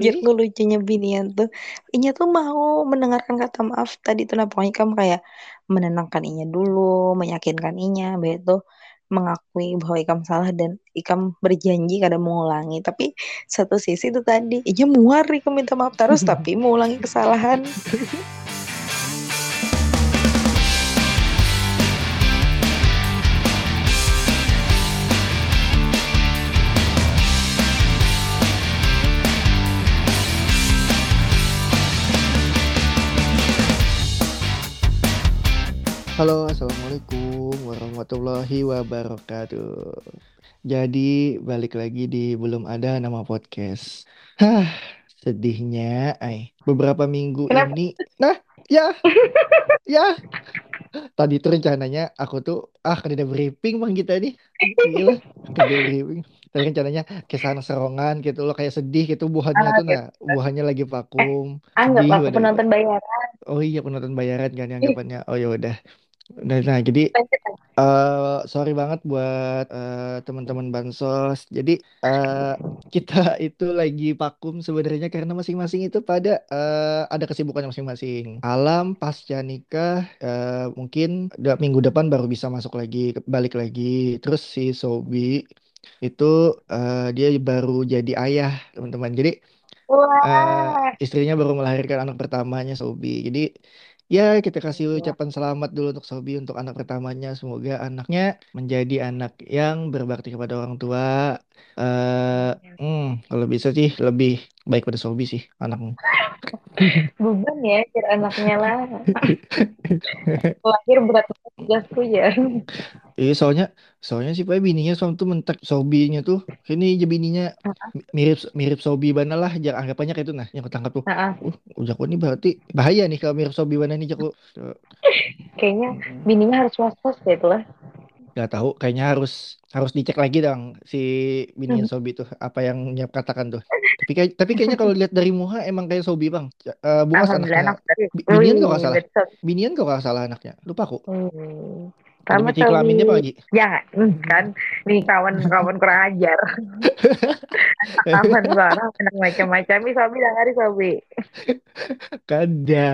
Ih. tuh lucunya binian tuh. Inya tuh mau mendengarkan kata maaf tadi tuh nah pokoknya kamu kayak menenangkan Inya dulu, meyakinkan Inya, habis itu mengakui bahwa Ikam salah dan Ikam berjanji kada mengulangi. Tapi satu sisi itu tadi Inya muar Ikam minta maaf terus tapi mengulangi kesalahan. Halo, assalamualaikum warahmatullahi wabarakatuh. Jadi balik lagi di belum ada nama podcast. Hah, sedihnya, ay. Beberapa minggu Kenapa? ini, nah, ya, ya. Tadi tuh rencananya aku tuh ah kan ada briefing bang kita nih, gila, ada briefing. Tadi rencananya ke sana serongan gitu loh kayak sedih gitu buhannya Ah, tuh gitu. nah buhannya lagi vakum Anggap sedih aku penonton bayaran. oh iya penonton bayaran kan yang anggapannya oh ya udah Nah, nah, jadi eh sorry banget buat eh, teman-teman bansos. Jadi eh, kita itu lagi vakum sebenarnya karena masing-masing itu pada eh, ada kesibukannya masing-masing. Alam pasca nikah eh, mungkin minggu depan baru bisa masuk lagi, balik lagi. Terus si Sobi itu eh, dia baru jadi ayah, teman-teman. Jadi Wah. istrinya baru melahirkan anak pertamanya Sobi. Jadi ya kita kasih Iya. ucapan selamat dulu untuk Sobi untuk anak pertamanya. Semoga anaknya menjadi anak yang berbakti kepada orang tua. Eh, hmm, kalau bisa sih lebih baik pada Sobi sih anaknya. Beban ya kira anaknya lah. Lahir berat tugasku ya. Iya soalnya soalnya sih pak bininya suam tuh mentek Sobinya tuh ini aja bininya mi- mirip mirip Sobi bana lah jangan anggapannya kayak itu nah yang ketangkap tuh. Nah, Uh, Jago ini berarti bahaya nih kalau mirip Sobi bana nih Jago. kayaknya bininya harus was-was itu lah. Gak tahu, kayaknya harus harus dicek lagi dong si bininya Sobi tuh apa yang nyiap katakan tuh. Tapi kayak tapi kayaknya kalau lihat dari muka emang kayak Sobi bang. Eh buas Alhamdulillah anaknya. anak dari. Bi- Binian kok salah. betul. Binian kok salah anaknya. Lupa aku. Hmm. Ada Sama mati kelaminnya apa lagi? Hmm, kan? Nih kawan-kawan kurang ajar. Aman orang macam-macam. Nih Sobi dengar Sobi. Kada,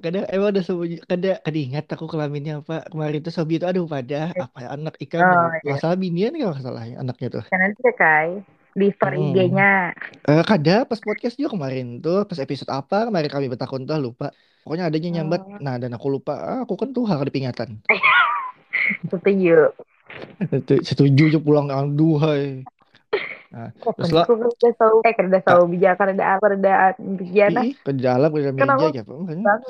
kada emang ada Sobi, kada kada ingat aku kelaminnya apa kemarin tuh Sobi itu aduh pada apa ya, anak ikan Oh, iya. salah binian gak salah ya, anaknya tuh. Kan nanti deh, Kai. Di story Hmm. IG-nya. Eh, kada pas podcast juga kemarin tuh pas episode apa kemarin kami bertakun tuh lupa. Pokoknya adanya nyambat. Oh. Nah dan aku lupa. Ah, aku kan tuh ada peringatan. Setuju. Setuju aja pulang ang duhai. Nah, terus Aku udah tahu. Eh, kerja tahu bijak, kerja apa, kerja bijana. ih ke dalam ke Kenapa? Mirja apa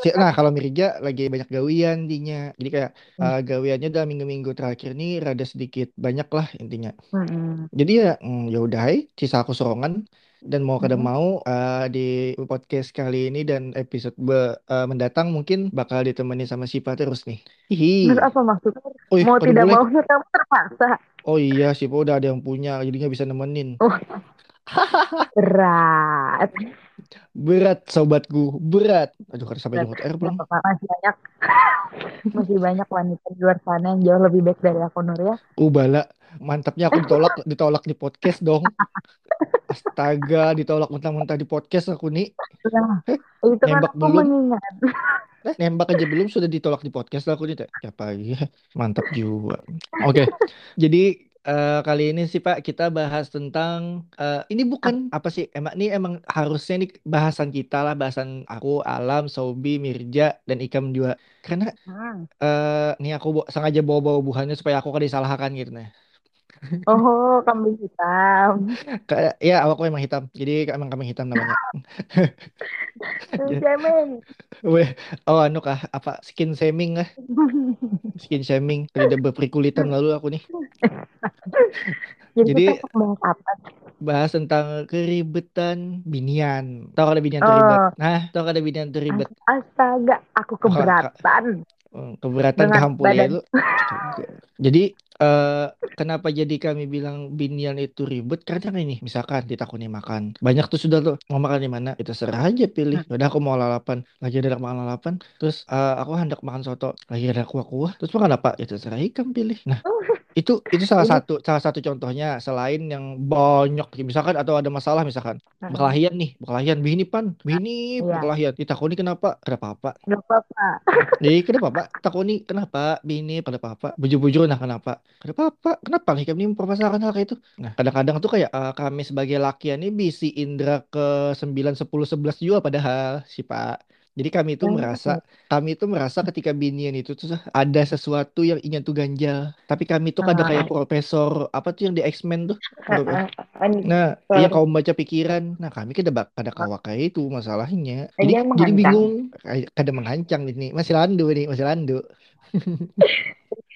Si- Nah kalau Mirja lagi banyak gawian intinya. Jadi kayak Hmm. eh, gawiannya dalam minggu-minggu terakhir nih rada sedikit banyak lah intinya. Hmm. Jadi ya mm, ya udah sisa aku sorongan dan mau kada Hmm. mau eh, di podcast kali ini dan episode be- eh, mendatang mungkin bakal ditemani sama Sipa terus nih. Hihi. Menurut apa maksudnya? Oh, ih, Mau tidak boleh. mau kamu terpaksa. Oh iya, Sipa udah ada yang punya, jadinya bisa nemenin. Oh, berat. Berat sobatku, berat. Aduh, kada sampai jemput air apa-apa, masih banyak. Masih banyak wanita di luar sana yang jauh lebih baik dari aku, Nur ya. Uh, bala. Mantapnya aku ditolak, ditolak di podcast dong. Astaga, ditolak mentah-mentah di podcast aku nih. Nah, itu kan Nembak aku belum? mengingat. Eh, nembak aja belum sudah ditolak di podcast aku nih. Siapa lagi? Mantap juga. Oke. Jadi eh, kali ini sih Pak kita bahas tentang eh, ini bukan apa sih? Emang ini emang harusnya nih bahasan kita lah, bahasan aku, Alam, Sobi, Mirja dan Ikam juga. Karena Hmm. eh nih aku bo- sengaja bawa-bawa buhannya supaya aku kada disalahkan gitu nah. Oh, kambing hitam. Kayak ya aku emang hitam. Jadi emang kami hitam namanya. Jamin. Weh, oh anu kah apa skin shaming lah, skin shaming. Tidak berperikulitan lalu aku nih. Jadi, Jadi bahas apa? bahas tentang keribetan binian. Tahu kada binian Oh. ribet? Nah, tahu kada binian tuh ribet? Astaga, aku keberatan. Hmm, Keberatan Dengan kehampur ya lu. Jadi eh kenapa jadi kami bilang binian itu ribet? Karena ini misalkan ditakuni makan. Banyak tuh sudah tuh mau makan di mana? Kita serah aja pilih. Udah aku mau lalapan. Lagi ada makan lalapan. Terus eh, aku hendak makan soto. Lagi ada kuah-kuah. Terus makan apa? Ya terserah ikam pilih. Nah, Itu itu salah Jadi satu salah satu contohnya selain yang banyak misalkan atau ada masalah misalkan. Berkelahian nih berkelahian. Bini pan bini Iya, berkelahian. Ditakoni kenapa? Kenapa apa nggak apa-apa. jadi kenapa pak? Takoni kenapa? Bini pada apa bujur-bujur nah kenapa? Kenapa apa kenapa nih? Kami mempermasalahkan hal kayak itu. Nah kadang-kadang tuh kayak eh, kami sebagai laki ini bisi indra ke 9 10 11 juga padahal si pak jadi kami itu Hmm. merasa kami itu merasa ketika binian itu tuh ada sesuatu yang ingin tuh ganjal tapi kami tuh kada kayak Nah, profesor apa tuh yang di X-Men tuh heeh. Ini, Nah, iya kau membaca pikiran. Nah, kami kada kawak kayak itu masalahnya. Jadi Dia jadi mengancam. bingung. Kada mengancang ini. Masih landu nih, masih landu.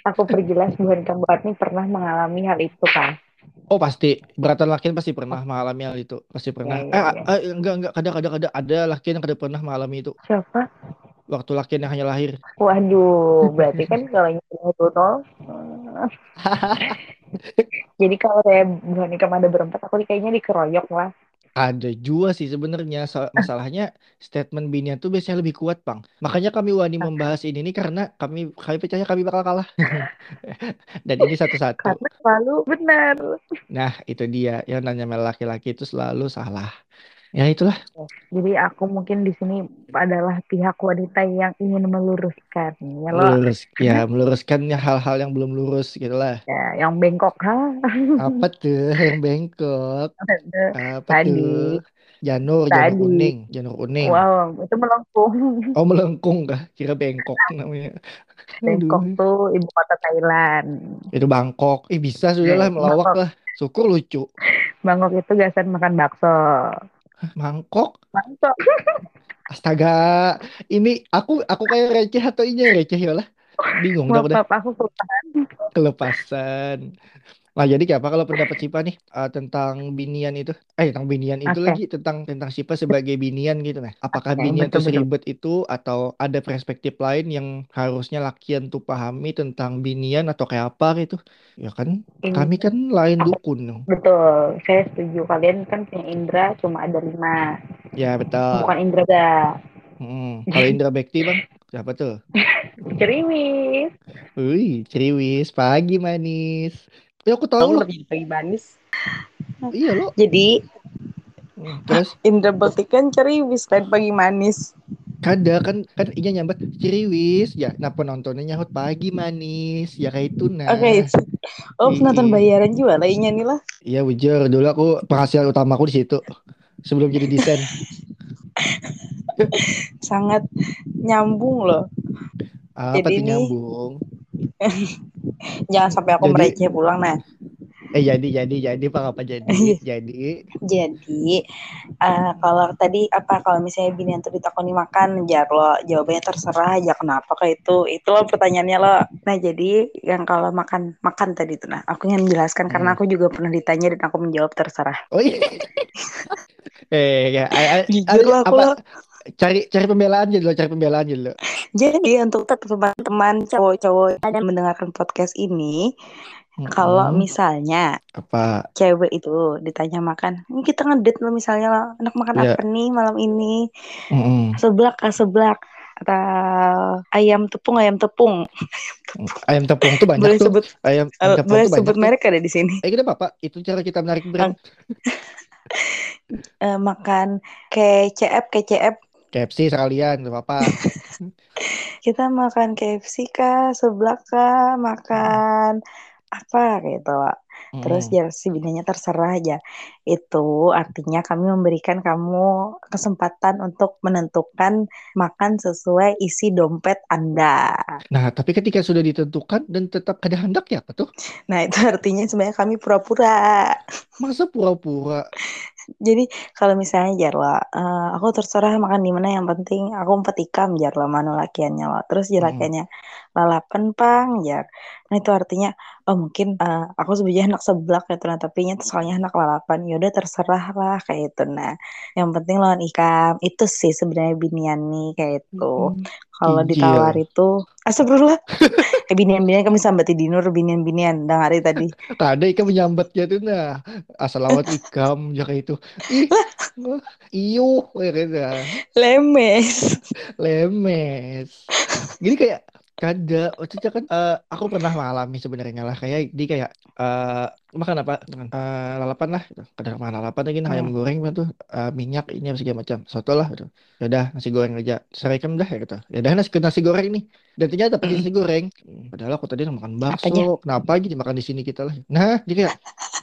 Aku perjelas bukan kamu nih pernah mengalami hal itu kan? Oh pasti, beratan laki pasti pernah Oh, mengalami hal itu. Pasti ya, pernah. ya, Eh, ah, ya. ah, enggak enggak kada kada kada ada laki yang kada pernah mengalami itu. Siapa? Waktu laki yang hanya lahir. Waduh, berarti kan kalau yang itu tol. eh, Jadi kalau saya bukan nikah ada berempat, aku kayaknya dikeroyok lah. Ada juga sih sebenarnya So- masalahnya statement binian tuh biasanya lebih kuat, Bang. Makanya kami wani membahas ini nih karena kami kami percaya kami bakal kalah. Dan ini satu-satu. Karena selalu benar. Nah, itu dia yang namanya laki-laki itu selalu salah. Ya itulah, Jadi aku mungkin di sini adalah pihak wanita yang ingin meluruskan. Ya melurus ya meluruskan hal-hal yang belum lurus gitu lah. ya, yang bengkok ha Apa tuh yang bengkok? Apa tuh? tadi Janur, janur tadi kuning, janur kuning. wow itu melengkung Oh, melengkung kah? Kira bengkok namanya. bengkok Aduh, tuh ibu kota Thailand itu Bangkok. Eh bisa sudah lah melawak lah. Syukur lucu. Bangkok itu gasan makan bakso Mangkok. bakso Astaga, ini aku aku kayak receh atau ini receh ya lah. Bingung dah maaf udah maaf aku kelupaan kelepasan. Nah, jadi kayak apa kalau pendapat Sipa nih eh, tentang binian itu? Eh, tentang binian itu oke lagi tentang tentang Sipa sebagai binian gitu nah. Apakah oke binian itu betul seribet itu atau ada perspektif lain yang harusnya lakian tuh pahami tentang binian atau kayak apa gitu? Ya kan, ini kami kan lain dukun. betul saya setuju kalian kan punya indera cuma ada lima Ya betul. bukan indera ada Hmm. Kalau Indra Bekti bang, siapa tuh? cerimis Wih, ceriwis, pagi manis. Ya aku tahu kamu lebih pagi manis. Iya loh. jadi Hmm, Terus? Indra Bekti kan cerimis lain pagi manis. Kada kan kan iya nyambat ciriwis ya nah penontonnya nyahut pagi manis? Ya kayak itu nah. Oke, itu. Oh, penonton Ih, bayaran juga lainnya nih lah. iya wajar dulu aku penghasilan utamaku di situ sebelum jadi desain. Sangat nyambung loh. apa Jadi tuh nyambung jangan sampai aku jadi mereceh pulang nah. eh jadi jadi jadi pak apa jadi jadi Jadi, eh, kalau tadi apa kalau misalnya bini tuh ditakoni makan, jar lo jawabannya terserah aja kenapa kayak itu. Itu lo pertanyaannya lo. Nah, jadi yang kalau makan makan tadi tuh nah, aku ingin menjelaskan karena hmm. aku juga pernah ditanya dan aku menjawab terserah. oh iya eh ya aku apa lo. Cari cari pembelaan dulu cari pembelaan dulu Jadi untuk teman-teman cowok-cowok yang mendengarkan podcast ini, kalau Mm-mm. misalnya apa cewek itu ditanya makan, ini kita ngedate lo misalnya lo, anak makan ya apa nih malam ini? mm-mm. Seblak kah seblak? Atau ayam tepung ayam tepung? ayam tepung tuh banyak Boleh tuh sebut ayam ayam eh, tepung boleh tuh sebut tuh merek ada di sini. eh kita apa itu cara kita menarik brand Eh, makan KCF KCF KFC sekalian gak apa-apa kita makan KFC kah seblak kah makan apa gitu. Terus ya si bininya terserah aja. Itu artinya kami memberikan kamu kesempatan untuk menentukan makan sesuai isi dompet Anda. Nah, tapi ketika sudah ditentukan dan tetap ada hendak ya apa tuh? Nah, itu artinya sebenarnya kami pura-pura. Masa pura-pura? Jadi kalau misalnya Jarla, eh, aku terserah makan di mana yang penting aku empat ikam Jarla mana lakiannya lo. Terus Mm-mm. lakiannya lalapan pang Jar. Nah itu artinya oh mungkin eh, aku sebenarnya anak seblak gitu nah tapi nya soalnya anak lalapan. Yaudah terserah lah kayak itu. Nah yang penting lawan ikam itu sih sebenarnya binian nih kayak itu. Mm-mm. Kalau ditawar itu astagfirullah. eh binian-binian kami sambati dinur binian-binian dang hari tadi. Kada ikan menyambatnya tuh nah. Asal lawat ikam ya kayak itu. Ih, iyo ya kan nah. Lemes. Lemes. Jadi kayak Kada, waktu itu kan eh, aku pernah mengalami sebenarnya lah kayak di kayak eh, makan apa eh, lalapan lah gitu. Kadang makan lalapan lagi nah, ayam Hmm. goreng tuh eh, minyak ini apa segala macam soto lah gitu. Ya udah nasi goreng aja seraikan dah ya gitu. Ya udah nasi nasi goreng nih. Dan ternyata pakai Mm-mm. nasi goreng. Hmm, Padahal aku tadi makan bakso. Kenapa gitu makan di sini kita lah. Nah, dia kayak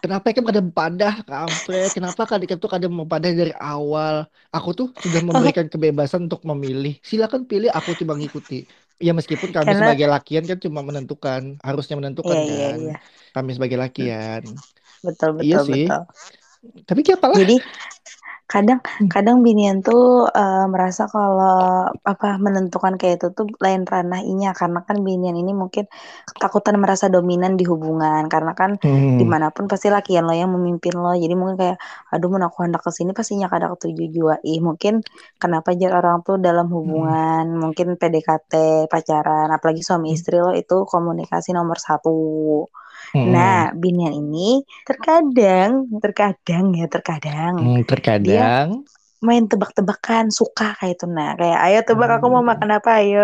kenapa kan kada padah kampret? Kenapa kan kada mau padah dari awal? Aku tuh sudah memberikan kebebasan untuk memilih. Silakan pilih, aku cuma ngikuti. Ya meskipun kami karena sebagai lakian kan cuma menentukan, harusnya menentukan iya iya kan. iya. Kami sebagai lakian. Betul Iya betul sih. betul. Tapi kayak apalah. Jadi kadang Hmm. kadang binian tuh eh, merasa kalau apa menentukan kayak itu tuh lain ranah inya karena kan binian ini mungkin ketakutan merasa dominan di hubungan karena kan Hmm. di mana pun pasti lakian lo yang memimpin lo jadi mungkin kayak aduh mun aku hendak ke sini pastinya kada ketujuh jua ih mungkin kenapa jar orang tuh dalam Hmm. hubungan mungkin PDKT pacaran apalagi suami Hmm. istri lo itu komunikasi nomor satu Hmm. Nah, binian ini terkadang, terkadang ya, terkadang Hmm, dia terkadang. main tebak-tebakan, suka kayak itu. Nah, kayak ayo tebak aku mau Hmm. makan apa, ayo.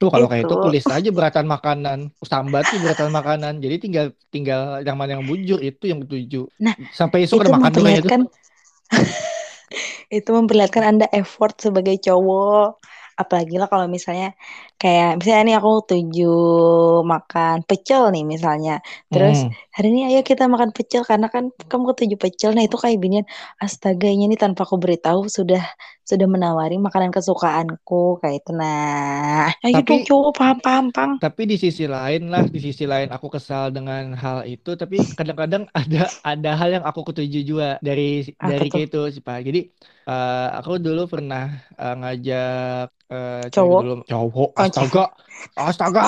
Tuh kalau kayak itu Itu. tulis aja beratan makanan. Sambat tuh beratan makanan. Jadi tinggal tinggal yang mana yang bujur itu yang ketujuh. Nah, Sampai itu ada makan tuh. memperlihatkan itu memperlihatkan Anda effort sebagai cowok. Apalagi lah kalau misalnya kayak misalnya nih aku tuju makan pecel nih misalnya. Terus Hmm. hari ini ayo kita makan pecel karena kan kamu ketujuh pecel. Nah itu kayak binian astaga ini nih tanpa aku beritahu sudah sudah menawari makanan kesukaanku kayak itu. Nah, ayo dong Tapi cowok paham paham pang. tapi di sisi lain lah, di sisi lain aku kesal dengan hal itu. Tapi kadang-kadang ada ada hal yang aku ketuju juga dari Apa dari itu sih Pak. Jadi eh, aku dulu pernah eh, ngajak eh, cewek Cowok? dulu cowok. Oh, Astaga, astaga.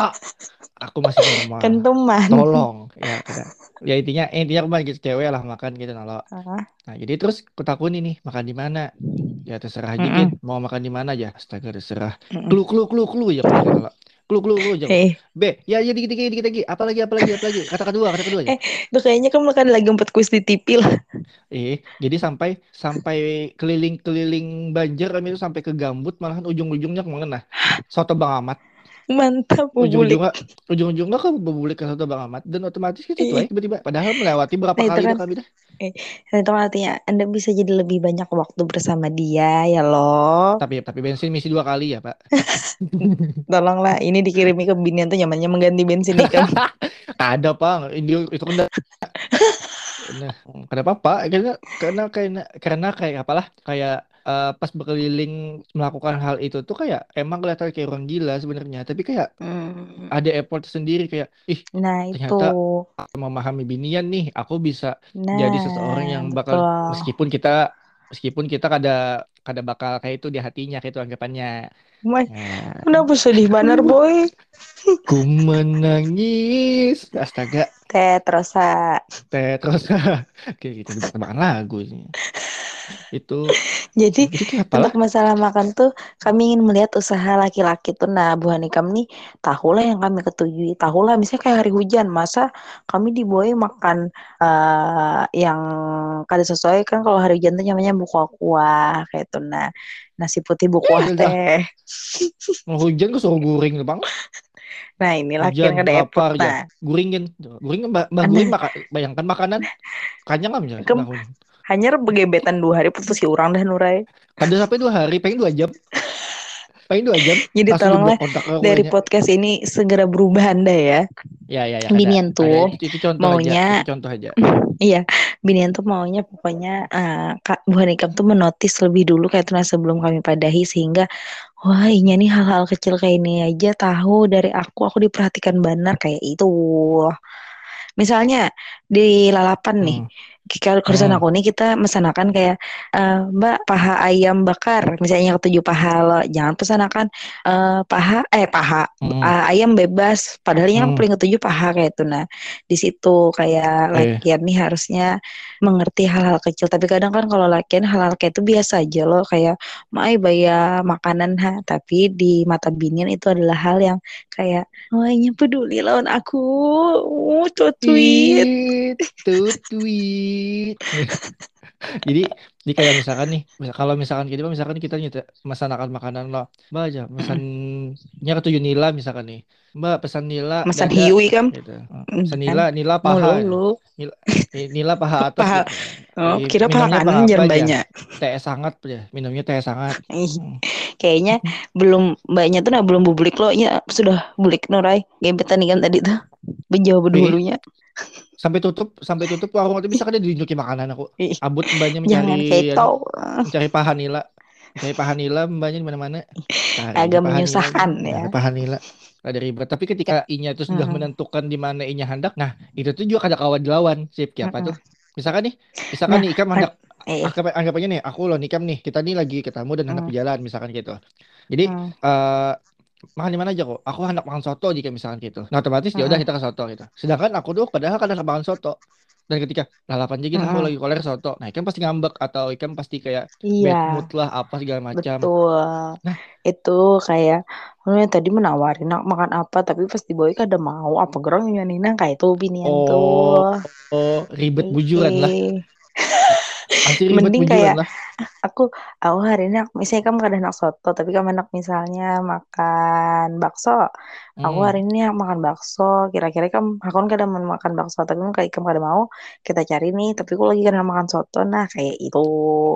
Aku masih normal. kentuman. Tolong ya kita. Ya intinya intinya aku gitu cewek lah makan gitu nalo. Ah, Nah jadi terus kutakuni nih makan di mana? Ya terserah aja mm-mm, Gin. Mau makan di mana aja? Astaga terserah. mm-mm. Klu klu klu klu ya nalo. Klu klu klu aku. Eh, B, ya ya dikit dikit dikit lagi. Apa lagi apa lagi apa lagi? Kata kedua kata kedua aja. eh, itu kayaknya kamu kan lagi empat kuis di TV lah. Eh, jadi sampai sampai keliling-keliling Banjar kami itu sampai ke Gambut malahan ujung-ujungnya ke mana? Soto Bang Ahmad. Mantap, bubulik. Ujung-ujungnya ujung-ujungnya ke Bubulik ke Soto Bang Ahmad dan otomatis situ Eh, aja tiba-tiba. Padahal melewati berapa Nah itu kali kan, dah kami dah. eh, nah, itu kan artinya Anda bisa jadi lebih banyak waktu bersama dia ya loh. Tapi tapi bensin misi dua kali ya, Pak. Tolonglah, ini dikirimi ke binian tuh nyamannya mengganti bensin ikan. Ada, Pak. Ini itu kan Nah, kenapa Pak? Karena karena karena karena kayak apalah kayak eh, pas berkeliling melakukan hal itu tuh kayak emang kelihatan kayak orang gila sebenarnya, tapi kayak Hmm, ada effort sendiri kayak ih Nah itu, ternyata memahami binian nih, aku bisa jadi seseorang yang nah bakal betul. meskipun kita meskipun kita kada kada bakal kayak itu di hatinya kayak itu anggapannya. Nah, kenapa sedih banar boy? ku menangis. Astaga, Tetrosa. teh terus kayak gitu lagu ini. Itu Jadi jadi kayak apalah? untuk masalah makan tuh kami ingin melihat usaha laki-laki tuh nah Bu Hanikam nih tahulah yang kami ketujui tahulah misalnya kayak hari hujan masa kami diboy makan eh yang kada sesuai kan kalau hari hujan tuh namanya buku kuah kayak itu nah nasi putih buku kuah Eh, dah. teh Mau hujan kok suruh guring bang. nah ini laki Hujan yang effort lapar nah ya. Guringin. Guringin mbak mbak guring bayangkan makanan. Kanyang nggak misalnya? Kem- hanya begebetan dua hari putus si orang dah nurai Kada sampai dua hari, pengen dua jam. Pengen dua jam. jadi tolonglah dari podcast ini segera berubah anda ya Ya ya ya. Binian ada, tuh ada. Itu, itu contoh maunya aja. Itu contoh aja. Iya, Binian tuh maunya pokoknya eh, Kak Bu Hanikam tuh menotis lebih dulu kayak itu nah sebelum kami padahi sehingga wah ini nih hal-hal kecil kayak ini aja tahu dari aku aku diperhatikan benar kayak itu. Misalnya di lalapan nih, Hmm. Urusan Hmm. aku nih kita mesanakan kayak eh, Mbak paha ayam bakar, misalnya ketujuh paha lo, jangan pesanakan eh, paha eh paha Hmm. ah, ayam bebas padahal yang Hmm. paling ketujuh paha kayak itu nah di situ kayak Eh. lakian nih harusnya mengerti hal-hal kecil. Tapi kadang kan kalau lakian hal-hal kayak itu biasa aja loh. Kayak mai bayar makanan ha? Tapi di mata binian itu adalah hal yang kayak wahnya peduli lawan aku. Uh, tweet. Tweet. Jadi, jadi kayak misalkan nih, kalau misalkan kita misalkan kita nyita mesan akan makanan lo, mbak aja, pesan pesannya ketujuh Nila misalkan nih. Mbak pesan Nila Pesan hiwi kan? gitu. Pesan kan? Nila, Nila Mau paha. lu. Nila, eh, Nila paha atas Paha. gitu. Oh, kira paha kanan paha banyak. Teh sangat ya, minumnya teh sangat. Hmm. kayaknya belum mbaknya tuh nah belum bulik lo ya sudah bulik Nurai gebetan nih kan tadi tuh menjawab Ih, dulunya sampai tutup, sampai tutup warung itu bisa kan dia ditunjukin makanan aku. Ih, Abut mbaknya mencari anu, mencari paha Nila. Mencari paha Nila mbaknya di mana-mana. Cari aja agak Nila menyusahkan ya Ada paha Nila. Ada ribet. Tapi ketika inya itu sudah Mm-mm. menentukan di mana inya hendak, nah itu tuh juga kada kawan dilawan. Sip, kayak apa Mm-mm. tuh? Misalkan nih, misalkan nah nih Ikam kan hendak eh anggap anggap aja nih aku loh nikam nih kita nih lagi ketemu dan hendak mm, berjalan misalkan gitu jadi mm, eh makan di mana aja kok? Aku hendak makan soto jika misalkan gitu. Nah otomatis ya udah mm, kita ke soto gitu. Sedangkan aku tuh padahal kadang makan soto. Dan ketika lalapan aja gitu aku mm. lagi koler soto. Nah ikan pasti ngambek atau ikan pasti kayak bad iya mood lah apa segala macam. Betul. Nah. Itu kayak oh, ya tadi menawarin nak makan apa tapi pas dibawa kada mau apa gerang nyanina kayak itu binian oh tuh. oh ribet bujuran lah. Pasti ribet mending bujuran kayak lah aku aku hari ini aku- misalnya kamu kadang enak soto tapi kamu enak misalnya makan bakso. Aku hmm. hari ini makan bakso kira-kira kamu aku kan kadang mau makan bakso tapi kan kayak kamu kadang mau kita cari nih tapi aku lagi kadang makan soto. Nah kayak itu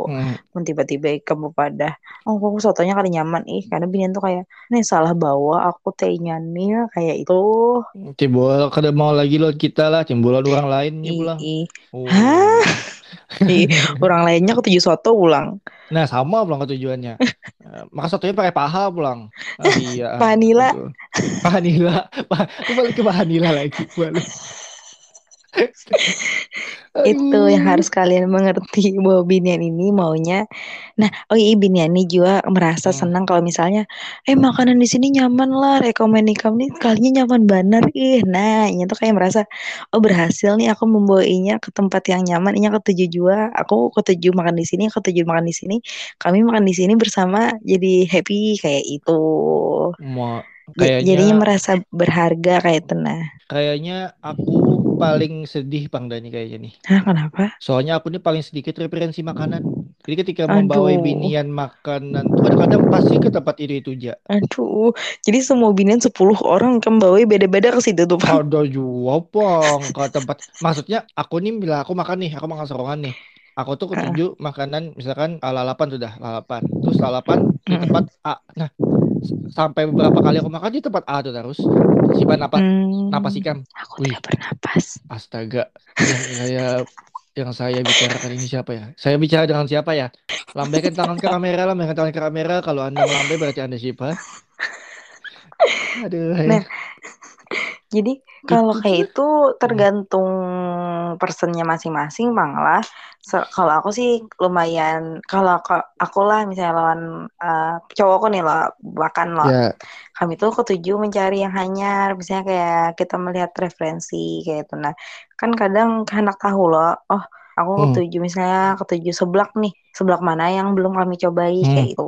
Hmm. Tiba-tiba kamu pada oh kok sotonya kali nyaman? Ih karena binian tuh kayak nih salah bawa aku tehnya nih kayak itu Cebol kada mau lagi lo kita lah cembolan orang lainnya ih pulang. ih. Oh. Hah? Orang lainnya ketujuh soto ulang Nah, sama pulang ke tujuannya. Eh, Maka satunya pakai paha pulang. Ah, iya. Vanilla Betul. Paha nila. Paha, aku balik ke paha nila lagi. Balik. itu yang harus kalian mengerti bahwa binian ini maunya. Nah oh iya binian ini juga merasa Hmm. senang kalau misalnya eh makanan di sini nyaman lah rekomen kamu nih kalinya nyaman benar ih nah ini tuh kayak merasa oh berhasil nih aku membawainya ke tempat yang nyaman ini ketujuh juga aku ketujuh makan di sini ketujuh makan di sini kami makan di sini bersama jadi happy kayak itu Mau J- jadinya kayaknya merasa berharga kayak itu nah kayaknya aku paling sedih Bang Dani kayaknya nih. Hah, kenapa Soalnya aku nih paling sedikit referensi makanan. Jadi ketika membawa aduh binian makanan kadang-kadang pasti ke tempat itu itu aja. Aduh, jadi semua binian 10 orang kan bawa beda-beda ke situ tuh, Bang. Ada juga Bang ke tempat. Maksudnya aku nih bila aku makan nih, aku makan serongan nih. Aku tuh ketujuh makanan misalkan ah, lalapan sudah lalapan. Terus lalapan di tempat A. Nah, sampai beberapa kali aku makan di tempat A tuh terus. Simpan apa? Napas Hmm, ikan. aku Wih, tidak bernapas. astaga. Yang saya yang saya bicarakan ini siapa ya? Saya bicara dengan siapa ya? Lambaikan tangan ke kamera, lambaikan tangan ke kamera. Kalau Anda melambai berarti Anda siapa? Aduh, ya. Jadi kalau Itu kayak itu Hmm. tergantung personnya masing-masing, Bang lah. Se- kalau aku sih lumayan, kalau aku, aku lah misalnya lawan eh, cowokku nih lah, bahkan lah, Ya, kami tuh ketujuh mencari yang hanyar, misalnya kayak kita melihat referensi kayak itu. Nah, kan kadang hendak tahu loh, oh aku hmm, ketujuh misalnya ketujuh seblak nih, seblak mana yang belum kami cobai hmm. kayak itu.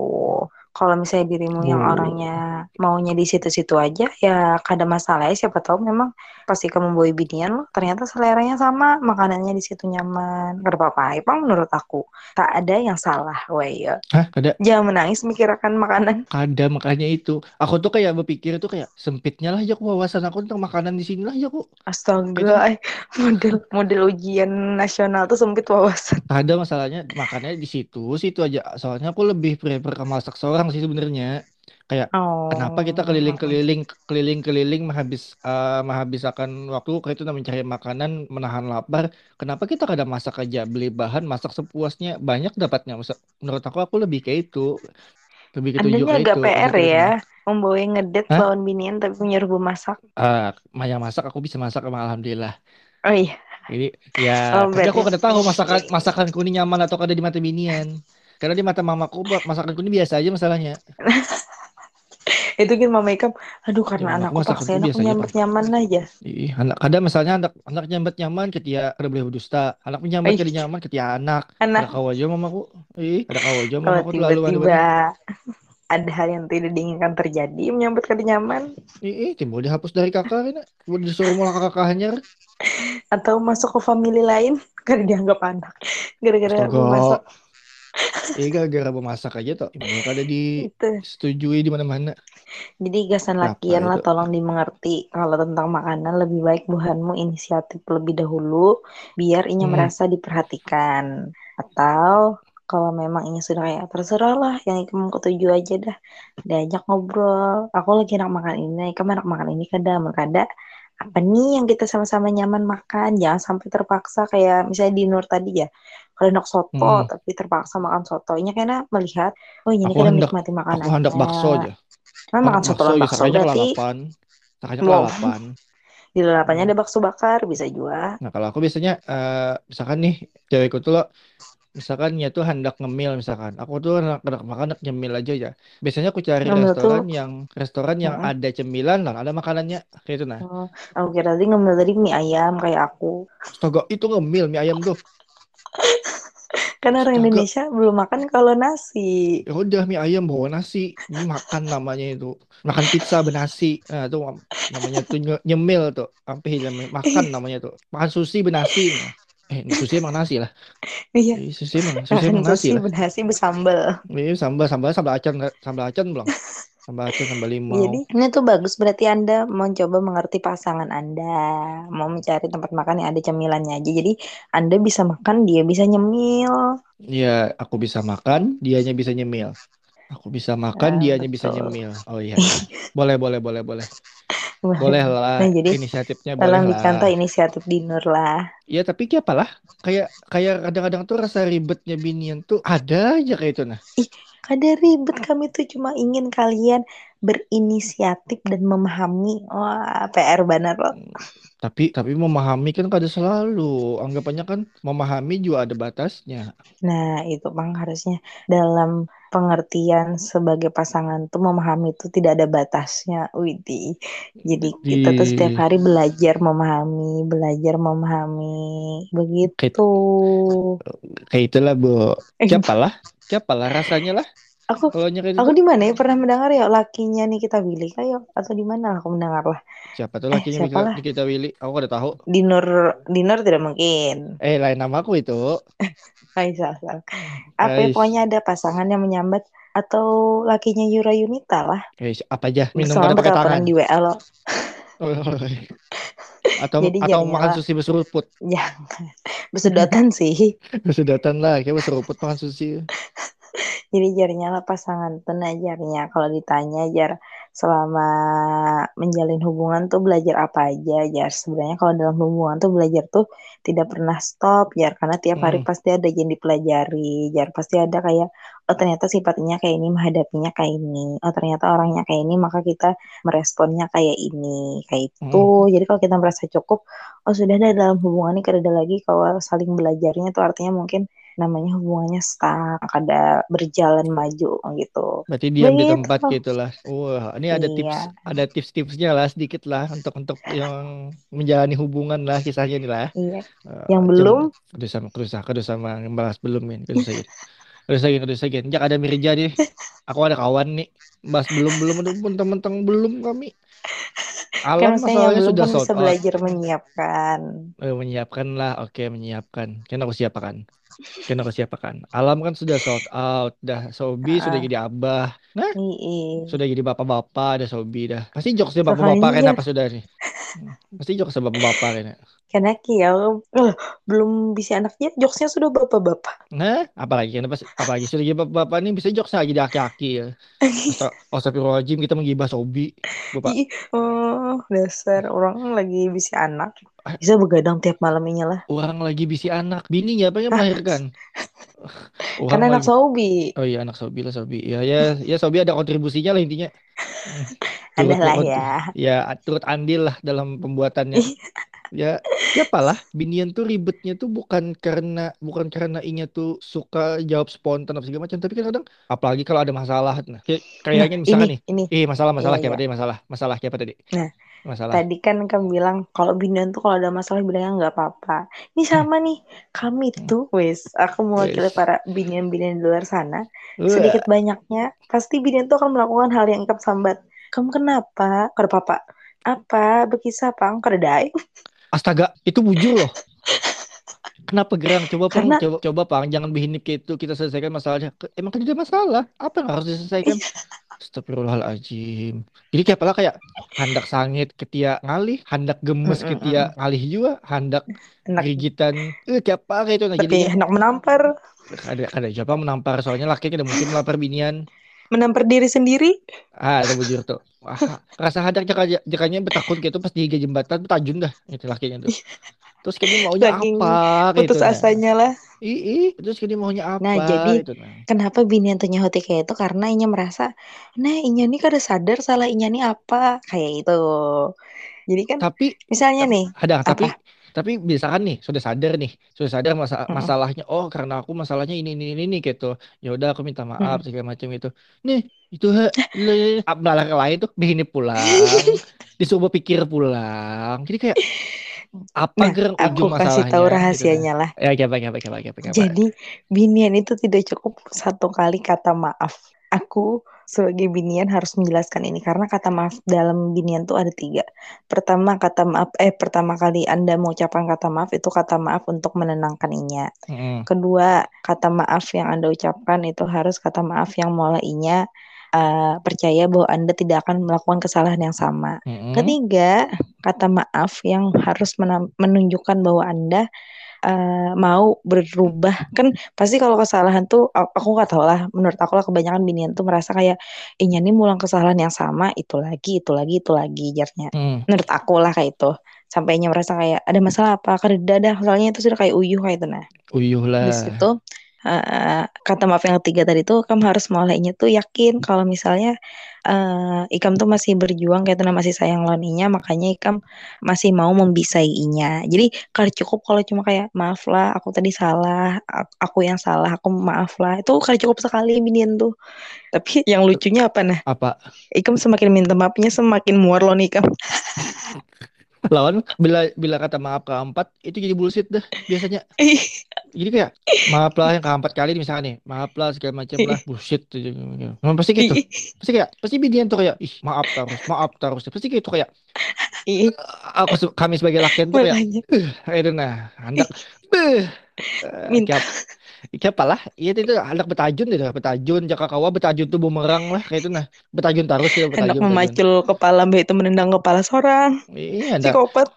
Kalau misalnya dirimu yang Oh. orangnya maunya di situ-situ aja, ya kada masalah ya. Siapa tahu memang pasti kamu bawa binian loh, ternyata seleranya sama, makanannya di situ nyaman. Gak apa-apa, Bang, menurut aku. Tak ada yang salah, weh. ya. Hah, ada? Jangan menangis mikirkan makanan. Ada makanya itu. Aku tuh kayak berpikir tuh kayak sempitnya lah ya wawasan aku tentang makanan di sini lah ya kok. Itu Astaga, eh, model model ujian nasional tuh sempit wawasan. ada masalahnya makannya di situ, situ aja. Soalnya aku lebih prefer ke masak seorang sih sebenarnya. Kayak kenapa kita Oh, keliling-keliling keliling-keliling menghabis eh, menghabiskan waktu kayak itu mencari makanan, menahan lapar. Kenapa kita kadang masak aja, beli bahan, masak sepuasnya, banyak dapatnya. Menurut aku aku lebih kayak itu, lebih ketujuh kayak agak itu, PR ya, membawa ngedate Hah? lawan binian tapi menyuruh masak. Ah, Maya masak aku bisa masak emang alhamdulillah. Oh iya, Jadi ya, oh tapi aku kada tahu masakan masakanku ini nyaman atau kada di mata binian. Karena di mata mamaku buat masakanku ini biasa aja masalahnya. itu kan mama Ikam, aduh karena mamaku anakku paksain aku nyambet Bang. nyaman aja. Ih, anak kadang misalnya anak anak nyambat nyaman ketia kada boleh berdusta. Anak menyambat Ih, kada nyaman ketia anak. Ada anak kau aja mamaku. Ih, ada kau aja mamaku terlalu tiba-tiba ada hal yang tidak diinginkan terjadi menyambut kada nyaman ih, timbul dihapus dari kakak. Mau disuruh mulai kakak hanyar. atau masuk ke family lain kada dianggap anak gara-gara masuk Iya gara-gara memasak aja tuh. Ini Itu. disetujui di mana-mana. Jadi gasan lakian lah tolong dimengerti kalau tentang makanan lebih baik buhanmu inisiatif lebih dahulu biar inya Hmm, merasa diperhatikan. Atau kalau memang inya sudah kayak terserah lah yang kamu ketujuh aja dah diajak ngobrol. Aku lagi enak makan ini, kamu enak makan ini kada, kada apa nih yang kita sama-sama nyaman makan jangan sampai terpaksa kayak misalnya di Nur tadi ya kalau enak soto hmm. tapi terpaksa makan sotonya karena melihat oh ini kita hendak menikmati aku hendak bakso aja. Kan Hendak makan soto bakso bakso sakanya berarti kelalapan. Kelalapan. di lalapannya Hmm. ada bakso bakar bisa juga Nah, kalau aku biasanya eh misalkan nih cewekku tuh loh misalkan ya tuh hendak ngemil misalkan. Aku tuh hendak, hendak makan hendak nyemil aja ya. Biasanya aku cari ngemil tuh restoran yang restoran yang mm-mm. ada cemilan lah, ada makanannya kayak itu nah. Oh, aku kira tadi ngemil tadi mie ayam kayak aku Astaga, itu ngemil mie ayam tuh. kan orang Astaga, Indonesia belum makan kalau nasi ya udah mie ayam bawa nasi. Ini makan namanya itu. Makan pizza benasi. Nah, itu namanya tuh nye- nyemil tuh. Sampai makan namanya tuh. Makan sushi benasi. Nah. Eh, sushi emang nasi lah. iya Eh, sushi emang sushi emang nasi sushi lah. bernasi bersambal Ini sambal sambal sambal acan sambal acan belum? Sambal acan sambal limau. Jadi ini tuh bagus berarti Anda mau coba mengerti pasangan Anda, mau mencari tempat makan yang ada cemilannya aja. Jadi Anda bisa makan, dia bisa nyemil. Iya, aku bisa makan, dianya bisa nyemil. Aku bisa makan, Nah, dianya bisa betul. nyemil. Oh iya, iya. Boleh, boleh, boleh, boleh. Boleh lah, Nah, jadi inisiatifnya boleh tolong dicontoh inisiatif dinner lah. Ya, tapi kayak apalah? Kayak kayak kadang-kadang tuh rasa ribetnya binian tuh ada aja kayak itu nah. Ada ribet kami tuh cuma ingin kalian berinisiatif dan memahami. Wah, PR banget loh. Hmm, Tapi tapi memahami kan kada selalu. Anggapannya kan memahami juga ada batasnya. Nah, itu bang harusnya dalam pengertian sebagai pasangan tuh memahami itu tidak ada batasnya. Widih. Jadi kita tuh setiap hari belajar memahami, belajar memahami. kayak Begitu. kayak itulah, Bu. Eh, Siapa lah? Siapa lah rasanya lah aku kalau nyari aku di mana ya pernah mendengar ya lakinya nih kita Willy kayak atau di mana aku mendengar lah. Siapa tuh Eh, lakinya siapa kita, kita Willy? Aku kada tahu. Di Nur di Nur tidak mungkin. Eh, lain nama aku itu. Salah. Apa ya, pokoknya ada pasangan yang menyambat atau lakinya Yura Yunita lah. guys, apa aja minum Soalnya kada pakai tangan. di WA loh. Atau Jadi atau makan lah sushi berseruput. jangan bersedotan sih. Sedatan lah, kayak berseruput makan sushi. Jadi jarinya lah pasangan tuh nah jarinya kalau ditanya jar selama menjalin hubungan tuh belajar apa aja jar? Sebenarnya kalau dalam hubungan tuh belajar tuh tidak pernah stop jar karena tiap hari Hmm, pasti ada yang dipelajari jar pasti ada kayak oh ternyata sifatnya kayak ini menghadapinya kayak ini oh ternyata orangnya kayak ini maka kita meresponnya kayak ini kayak itu hmm. jadi kalau kita merasa cukup oh sudah ada dalam hubungan ini kada ada lagi kalau saling belajarnya tuh artinya mungkin namanya hubungannya stuck, ada berjalan maju gitu. Berarti diam di Begitu. tempat gitu lah. Wah, ini ada tips, Iya, ada tips-tipsnya lah sedikit lah untuk untuk yang menjalani hubungan lah kisahnya nih lah. iya. Eh, Yang jam belum, kudu sama kudu sama sama ngebahas belum ini sakit kudu sakit kudu sakit jak ada Mirja nih aku ada kawan nih bahas belum belum aduh mentang-mentang belum kami alam yang masalahnya sudah kan sold bisa out belajar menyiapkan. Eh, menyiapkan lah oke menyiapkan. Kan aku siapakan? Kan aku siapakan? Alam kan sudah sold out. Dah Sobi sudah Ah, jadi abah. Nah iya. sudah jadi bapak-bapak ada Sobi dah. Pasti jokesnya bapak-bapak kan jar, apa sudah nih pasti jokesnya bapak-bapak kan karena ya eh, belum bisa anaknya, jokesnya sudah bapak-bapak. Nah, apalagi kenapa apalagi sudah jadi bapak-bapak ini bisa jokes lagi di aki-aki ya. Asta- Astagfirullahaladzim kita menggibah Sobi, Bapak. Oh, dasar orang lagi bisa anak. Ah, Bisa begadang tiap malamnya lah. Orang lagi bisi anak, bini ya pengen Hah, melahirkan. kan Orang anak lagi, Sobi. oh iya anak Sobi lah Sobi. Ya ya ya Sobi ada kontribusinya lah intinya. Ada lah ya. ya turut andil lah dalam pembuatannya. Ya, ya apalah, binian tuh ribetnya tuh bukan karena bukan karena inya tuh suka jawab spontan apa segala macam, tapi kan kadang apalagi kalau ada masalah. Nah, kayak Nah, kayaknya misalkan ini, nih, ini. eh masalah Iya, masalah kayak iya. apa tadi masalah masalah kayak apa tadi Nah, masalah. tadi kan kamu bilang kalau binan tuh kalau ada masalah bilangnya nggak apa-apa. Ini Hmm, sama nih, kami hmm, tuh, wes, aku mewakili para binian-binian di luar sana. Sedikit banyaknya, pasti binian tuh akan melakukan hal yang ikap sambat. Kamu kenapa? Kada apa Apa? Bekisah pang? Kada dae. astaga, itu bujur loh. Kenapa gerang? Coba pang, karena coba coba pang, jangan bihin kayak itu. Kita selesaikan masalahnya. Emang kan tidak masalah. Apa yang harus diselesaikan? Astagfirullahaladzim. Jadi kayak apa kayak handak sangit ketia ngalih, handak gemes ketia ngalih juga, handak enak gerigitan. Eh kayak apa kayak itu nah jadinya. enak menampar Ada ada siapa menampar soalnya laki tidak mungkin melamar binian. menampar diri sendiri Ah, ada bujur tuh. Wah, rasa hadak jaka jakanya betakun gitu pas di jembatan tajun dah itu lakinya tuh. Terus kini maunya saking apa putus gitu. nah. asanya lah. Ih, terus kini maunya nah apa jadi gitu nah. kenapa binian tuh nyahoti kayak itu? Karena inya merasa nah inya nih kada sadar salah inya nih apa? Kayak itu jadi kan Tapi misalnya Tap- nih ada tapi apa? tapi misalkan nih sudah sadar nih sudah sadar masa Mm-mm, masalahnya oh karena aku masalahnya ini ini ini, ini gitu. Ya udah aku minta maaf mm-mm. segala macam itu nih itu malah lain tuh? Begini pulang disuruh pikir pulang. Jadi kayak apa nah gerang aku ujung kasih tahu masalahnya gitu rahasianya lah ya apa apa apa apa jadi binian itu tidak cukup satu kali kata maaf aku sebagai binian harus menjelaskan ini karena kata maaf dalam binian tuh ada tiga. Pertama kata maaf eh pertama kali Anda mengucapkan kata maaf itu kata maaf untuk menenangkan inya. Mm-mm. Kedua, kata maaf yang Anda ucapkan itu harus kata maaf yang mulainya uh, percaya bahwa Anda tidak akan melakukan kesalahan yang sama. Mm-mm. Ketiga, kata maaf yang harus menunjukkan bahwa Anda uh, mau berubah. Kan pasti kalau kesalahan tuh aku nggak tahu lah. Menurut aku lah kebanyakan binian tuh merasa kayak inya nih mulang kesalahan yang sama itu lagi itu lagi itu lagi jarnya Mm. menurut aku lah kayak itu. Sampainya merasa kayak ada masalah apa? Kada ada soalnya itu sudah kayak uyuh kayak itu nah. Uyuh lah. Itu uh, kata maaf yang ketiga tadi tuh kamu harus mulainya tuh yakin kalau misalnya uh, Ikam tuh masih berjuang kayak masih sayang lawan Inya makanya Ikam masih mau membisai Inya. Jadi kalau cukup kalau cuma kayak maaf lah aku tadi salah aku yang salah aku maaf lah. Itu kalau cukup sekali binian tuh. Tapi yang lucunya apa nah? Apa? Ikam semakin minta maafnya semakin muar loh nih Ikam. Lawan bila bila kata maaf keempat itu jadi bullshit dah biasanya jadi kayak maaf lah yang keempat kali misalnya nih maaf lah segala macam lah bullshit tuh. Memang pasti gitu. Pasti kayak pasti binian tuh kayak ih maaf terus maaf terus. Pasti gitu kayak Ih, aku kami sebagai laki tuh kayak makanya. "Eh, itu nah hendak Eh, minta. kayak apa lah iya itu hendak betajun itu betajun jaka kawa betajun tuh bumerang lah kayak itu nah. Betajun terus gitu hendak betajun betajun memacul kepala mbak itu menendang kepala seorang. Iya hendak psikopat.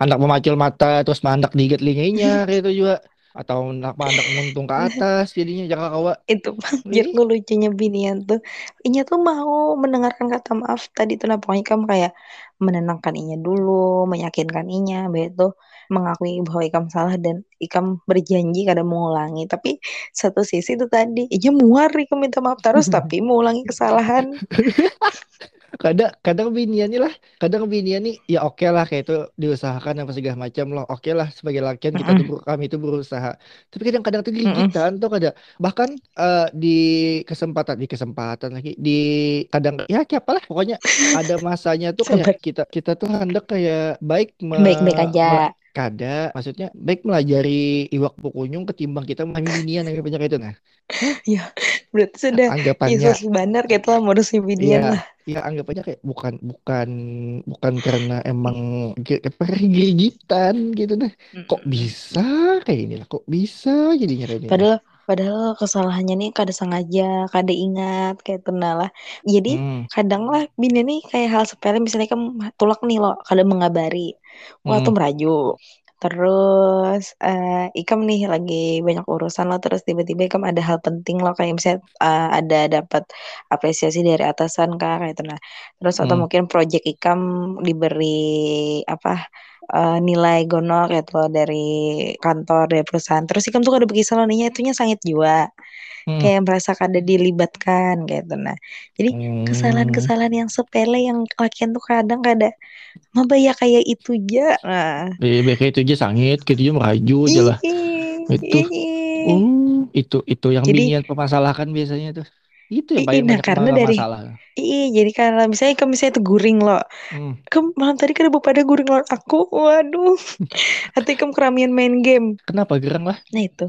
Hendak memacul mata terus hendak digigit telinganya kayak itu juga atau hendak muntung ke atas jadinya jaka kawa itu biar Ih, gue lucunya binian tuh. Inya tuh mau mendengarkan kata maaf. Tadi tuh nah pokoknya kamu kayak menenangkan Inya dulu meyakinkan Inya. Begitu mengakui bahwa Ikam salah dan Ikam berjanji kada mengulangi tapi satu sisi itu tadi Inya muar Ikam minta maaf terus tapi mengulangi kesalahan kadang kadang binian nih lah. Kadang binian nih ya oke lah kayak itu diusahakan apa segala macam loh. Oke lah sebagai lakian kita tuh kami itu berusaha. Tapi kadang-kadang tuh gigitan tuh kadang. Bahkan eh, di kesempatan di kesempatan lagi di kadang ya kayak apa lah pokoknya ada masanya tuh kayak kita kita tuh hendak kayak baik baik-baik aja. kada maksudnya baik melajari iwak pukunyung ketimbang kita memahami binian yang banyak itu. Nah ya berarti sudah anggapannya Yesus benar kayak itulah modusnya binian Iya, lah ya anggap aja kayak bukan bukan bukan karena emang gigitan gitu nah. Kok bisa kayak ini lah, kok bisa jadinya kayak ini lah. Padahal padahal kesalahannya nih kada sengaja, kada ingat kayak itu nah lah. Jadi Hmm, kadang lah bini nih kayak hal sepele misalnya kamu tulak nih loh, kada mengabari. Wah tuh hmm, meraju. Terus eh Ikam nih lagi banyak urusan loh terus tiba-tiba Ikam ada hal penting loh kayak misalnya eh, ada dapat apresiasi dari atasan kak kayak itu nah. Terus atau hmm, mungkin project Ikam diberi apa eh, nilai gonol kayak loh dari kantor dari perusahaan. Terus Ikam tuh kada pergi saloninya itunya sangat jua hmm, kayak merasa kada dilibatkan kayak gitu nah. Jadi hmm. kesalahan-kesalahan yang sepele yang lakian tuh kadang kada Mabaya kayak itu aja. Nah. Eh, kayak itu aja sangit, gitu aja meraju aja lah. Itu, uh, itu itu yang Jadi, binian permasalahkan biasanya tuh. Itu yang paling nah banyak karena dari, masalah. ih, jadi kalau misalnya kamu misalnya itu guring loh, Hmm. kamu malam tadi kada pada guring loh aku, waduh, hati kamu keramian main game. Kenapa gerang lah? Nah itu,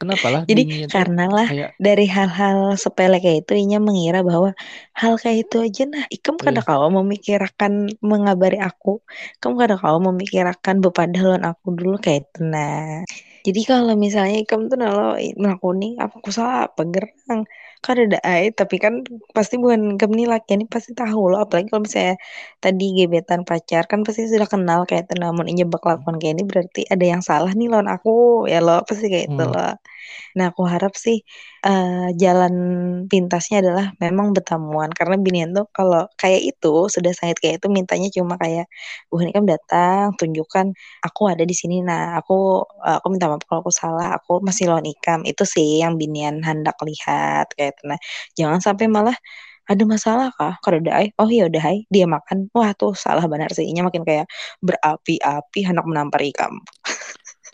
Kenapa lah jadi karena lah kayak dari hal-hal sepele kayak itu, inya mengira bahwa hal kayak itu aja nah, ikam kada eh, kau memikirkan mengabari aku, kamu kada kau memikirkan bepada lawan aku dulu kayak itu nah. Jadi kalau misalnya Ikam tuh kalau ngelakuin apa aku salah apa gerang kan ada air tapi kan pasti bukan nih laki ini pasti tahu loh apalagi kalau misalnya tadi gebetan pacar kan pasti sudah kenal kayak itu namun ini bakal lakukan kayak ini berarti ada yang salah nih lawan aku ya lo pasti kayak itu Hmm. loh. Nah aku harap sih eh, jalan pintasnya adalah memang bertemuan karena binian tuh kalau kayak itu sudah sangat kayak itu mintanya cuma kayak Bukan Ikam datang tunjukkan aku ada di sini. Nah aku aku minta maaf kalau aku salah aku masih lawan ikam. Itu sih yang binian hendak lihat kayak itu nah jangan sampai malah ada masalah kah? Kalau udah ay oh iya udah ay dia makan. Wah tuh salah benar sih. Ini makin kayak berapi-api hendak menampar ikam.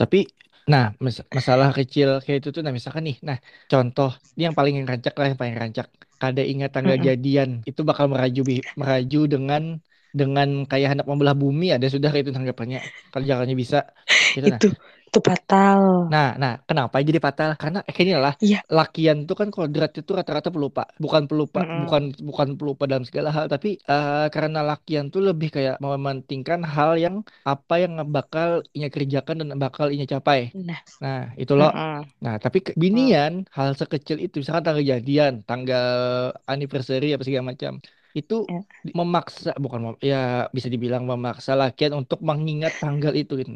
Tapi, nah mas- masalah kecil kayak itu tuh, nah misalkan nih, nah contoh ini yang paling rancak lah, yang paling rancak. Kada ingat tanggal Mm-mm. jadian itu bakal meraju meraju dengan dengan kayak hendak membelah bumi ada sudah itu tanggapannya. Kalau jalannya bisa itu nah. Itu itu fatal Nah, nah, kenapa jadi fatal? Karena eh, kayaknya lah iya lakian tuh kan kodrat itu rata-rata pelupa, bukan pelupa, Mm-mm. bukan bukan pelupa dalam segala hal, tapi eh, karena lakian tuh lebih kayak mementingkan hal yang apa yang bakal inya kerjakan dan bakal inya capai. nah Nah, itu loh. mm-mm. Nah, tapi ke- Mm. binian hal sekecil itu, misalkan tanggal jadian, tanggal anniversary apa segala macam, itu Ya, di- memaksa, bukan ya bisa dibilang memaksa lakian untuk mengingat tanggal itu gitu.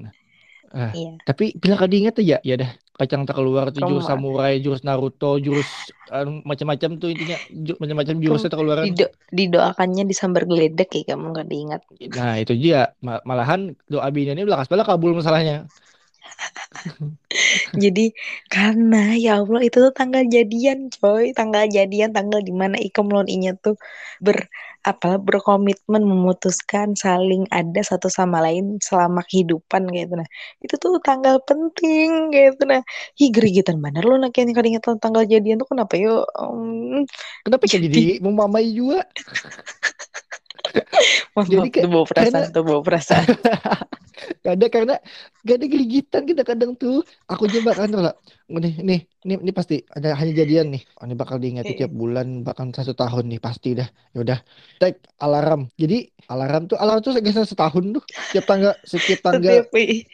Ah, iya tapi bila kau diingat aja, ya dah kacang tak keluar tuh jurus samurai, jurus Naruto, jurus anu, macam-macam tuh intinya ju- macam-macam jurusnya tak keluaran. dido didoakannya disambar geledek ya kamu nggak diingat Nah, itu dia. Ma- malahan doa binian ini belakas bala kabul masalahnya. Jadi karena ya Allah itu tuh tanggal jadian coy Tanggal jadian tanggal di mana Ikam lawan Inya tuh ber apa berkomitmen memutuskan saling ada satu sama lain selama kehidupan gitu nah itu tuh tanggal penting gitu nah hi gerigitan bener lo nak yang kadang ingat tanggal jadian tuh kenapa yuk um, Kenapa jadi jadi memamai juga? maaf, Jadi kayak tuh bawa karena perasaan tuh bawa perasaan ada karena gak ada geligitan kita kadang tuh. Aku coba kan lah. Nih, nih, nih, ini pasti ada hanya jadian nih. Oh, ini bakal diingati tiap bulan, bahkan satu tahun nih pasti dah. Ya udah, take alarm. Jadi alarm tuh, alarm tuh sekitar setahun tuh. Setiap tanggal, setiap tanggal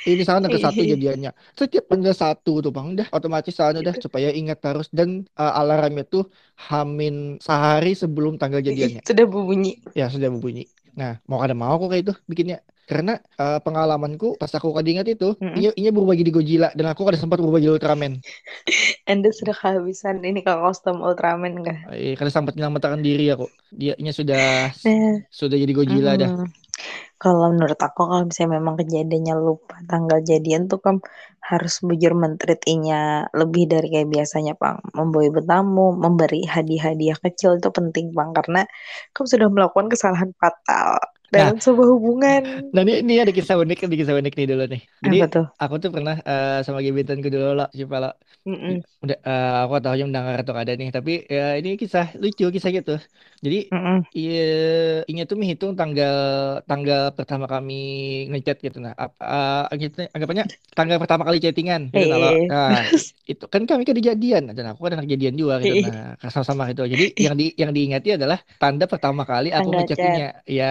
ini misalkan tanggal satu jadiannya. Setiap tanggal satu tuh bang, udah otomatis sana udah supaya ingat terus dan uh, alarmnya tuh hamin sehari sebelum tanggal jadiannya. sudah berbunyi Ya sudah berbunyi. Nah, mau kada mau aku kayak itu bikinnya. Karena eh, pengalamanku pas aku ingat itu, Mm-mm. ini ini berubah jadi Godzilla dan aku kada sempat berubah jadi Ultraman. Anda sudah kehabisan ini kalau kostum Ultraman enggak Eh, kada sempat menyelamatkan diri aku. Dia nya sudah nah sudah jadi Godzilla dah. Mm, Kalau menurut aku kalau misalnya memang kejadiannya lupa tanggal jadian tuh kan harus bujur mentreat inya lebih dari kayak biasanya Bang. Membawa bertamu, memberi hadiah-hadiah kecil itu penting Bang karena kamu sudah melakukan kesalahan fatal Nah, dalam sebuah hubungan. nah ini, ini ada kisah unik, ada kisah unik nih dulu nih. Jadi Apa tuh? aku tuh pernah eh, sama gebetanku dulu lah, siapa lah. Mm-mm, Udah, eh, aku tahu yang mendengar atau ada nih, tapi ya ini kisah lucu kisah gitu. Jadi mm-mm. Iya, ini tuh menghitung tanggal tanggal pertama kami ngechat gitu nah. Ah, gitu, anggapannya tanggal pertama kali chattingan gitu nah. Eh, Nah, itu kan kami kan kejadian dan aku kan kejadian juga gitu nah sama-sama gitu jadi yang di yang diingati adalah tanda pertama kali aku ngechattingnya ya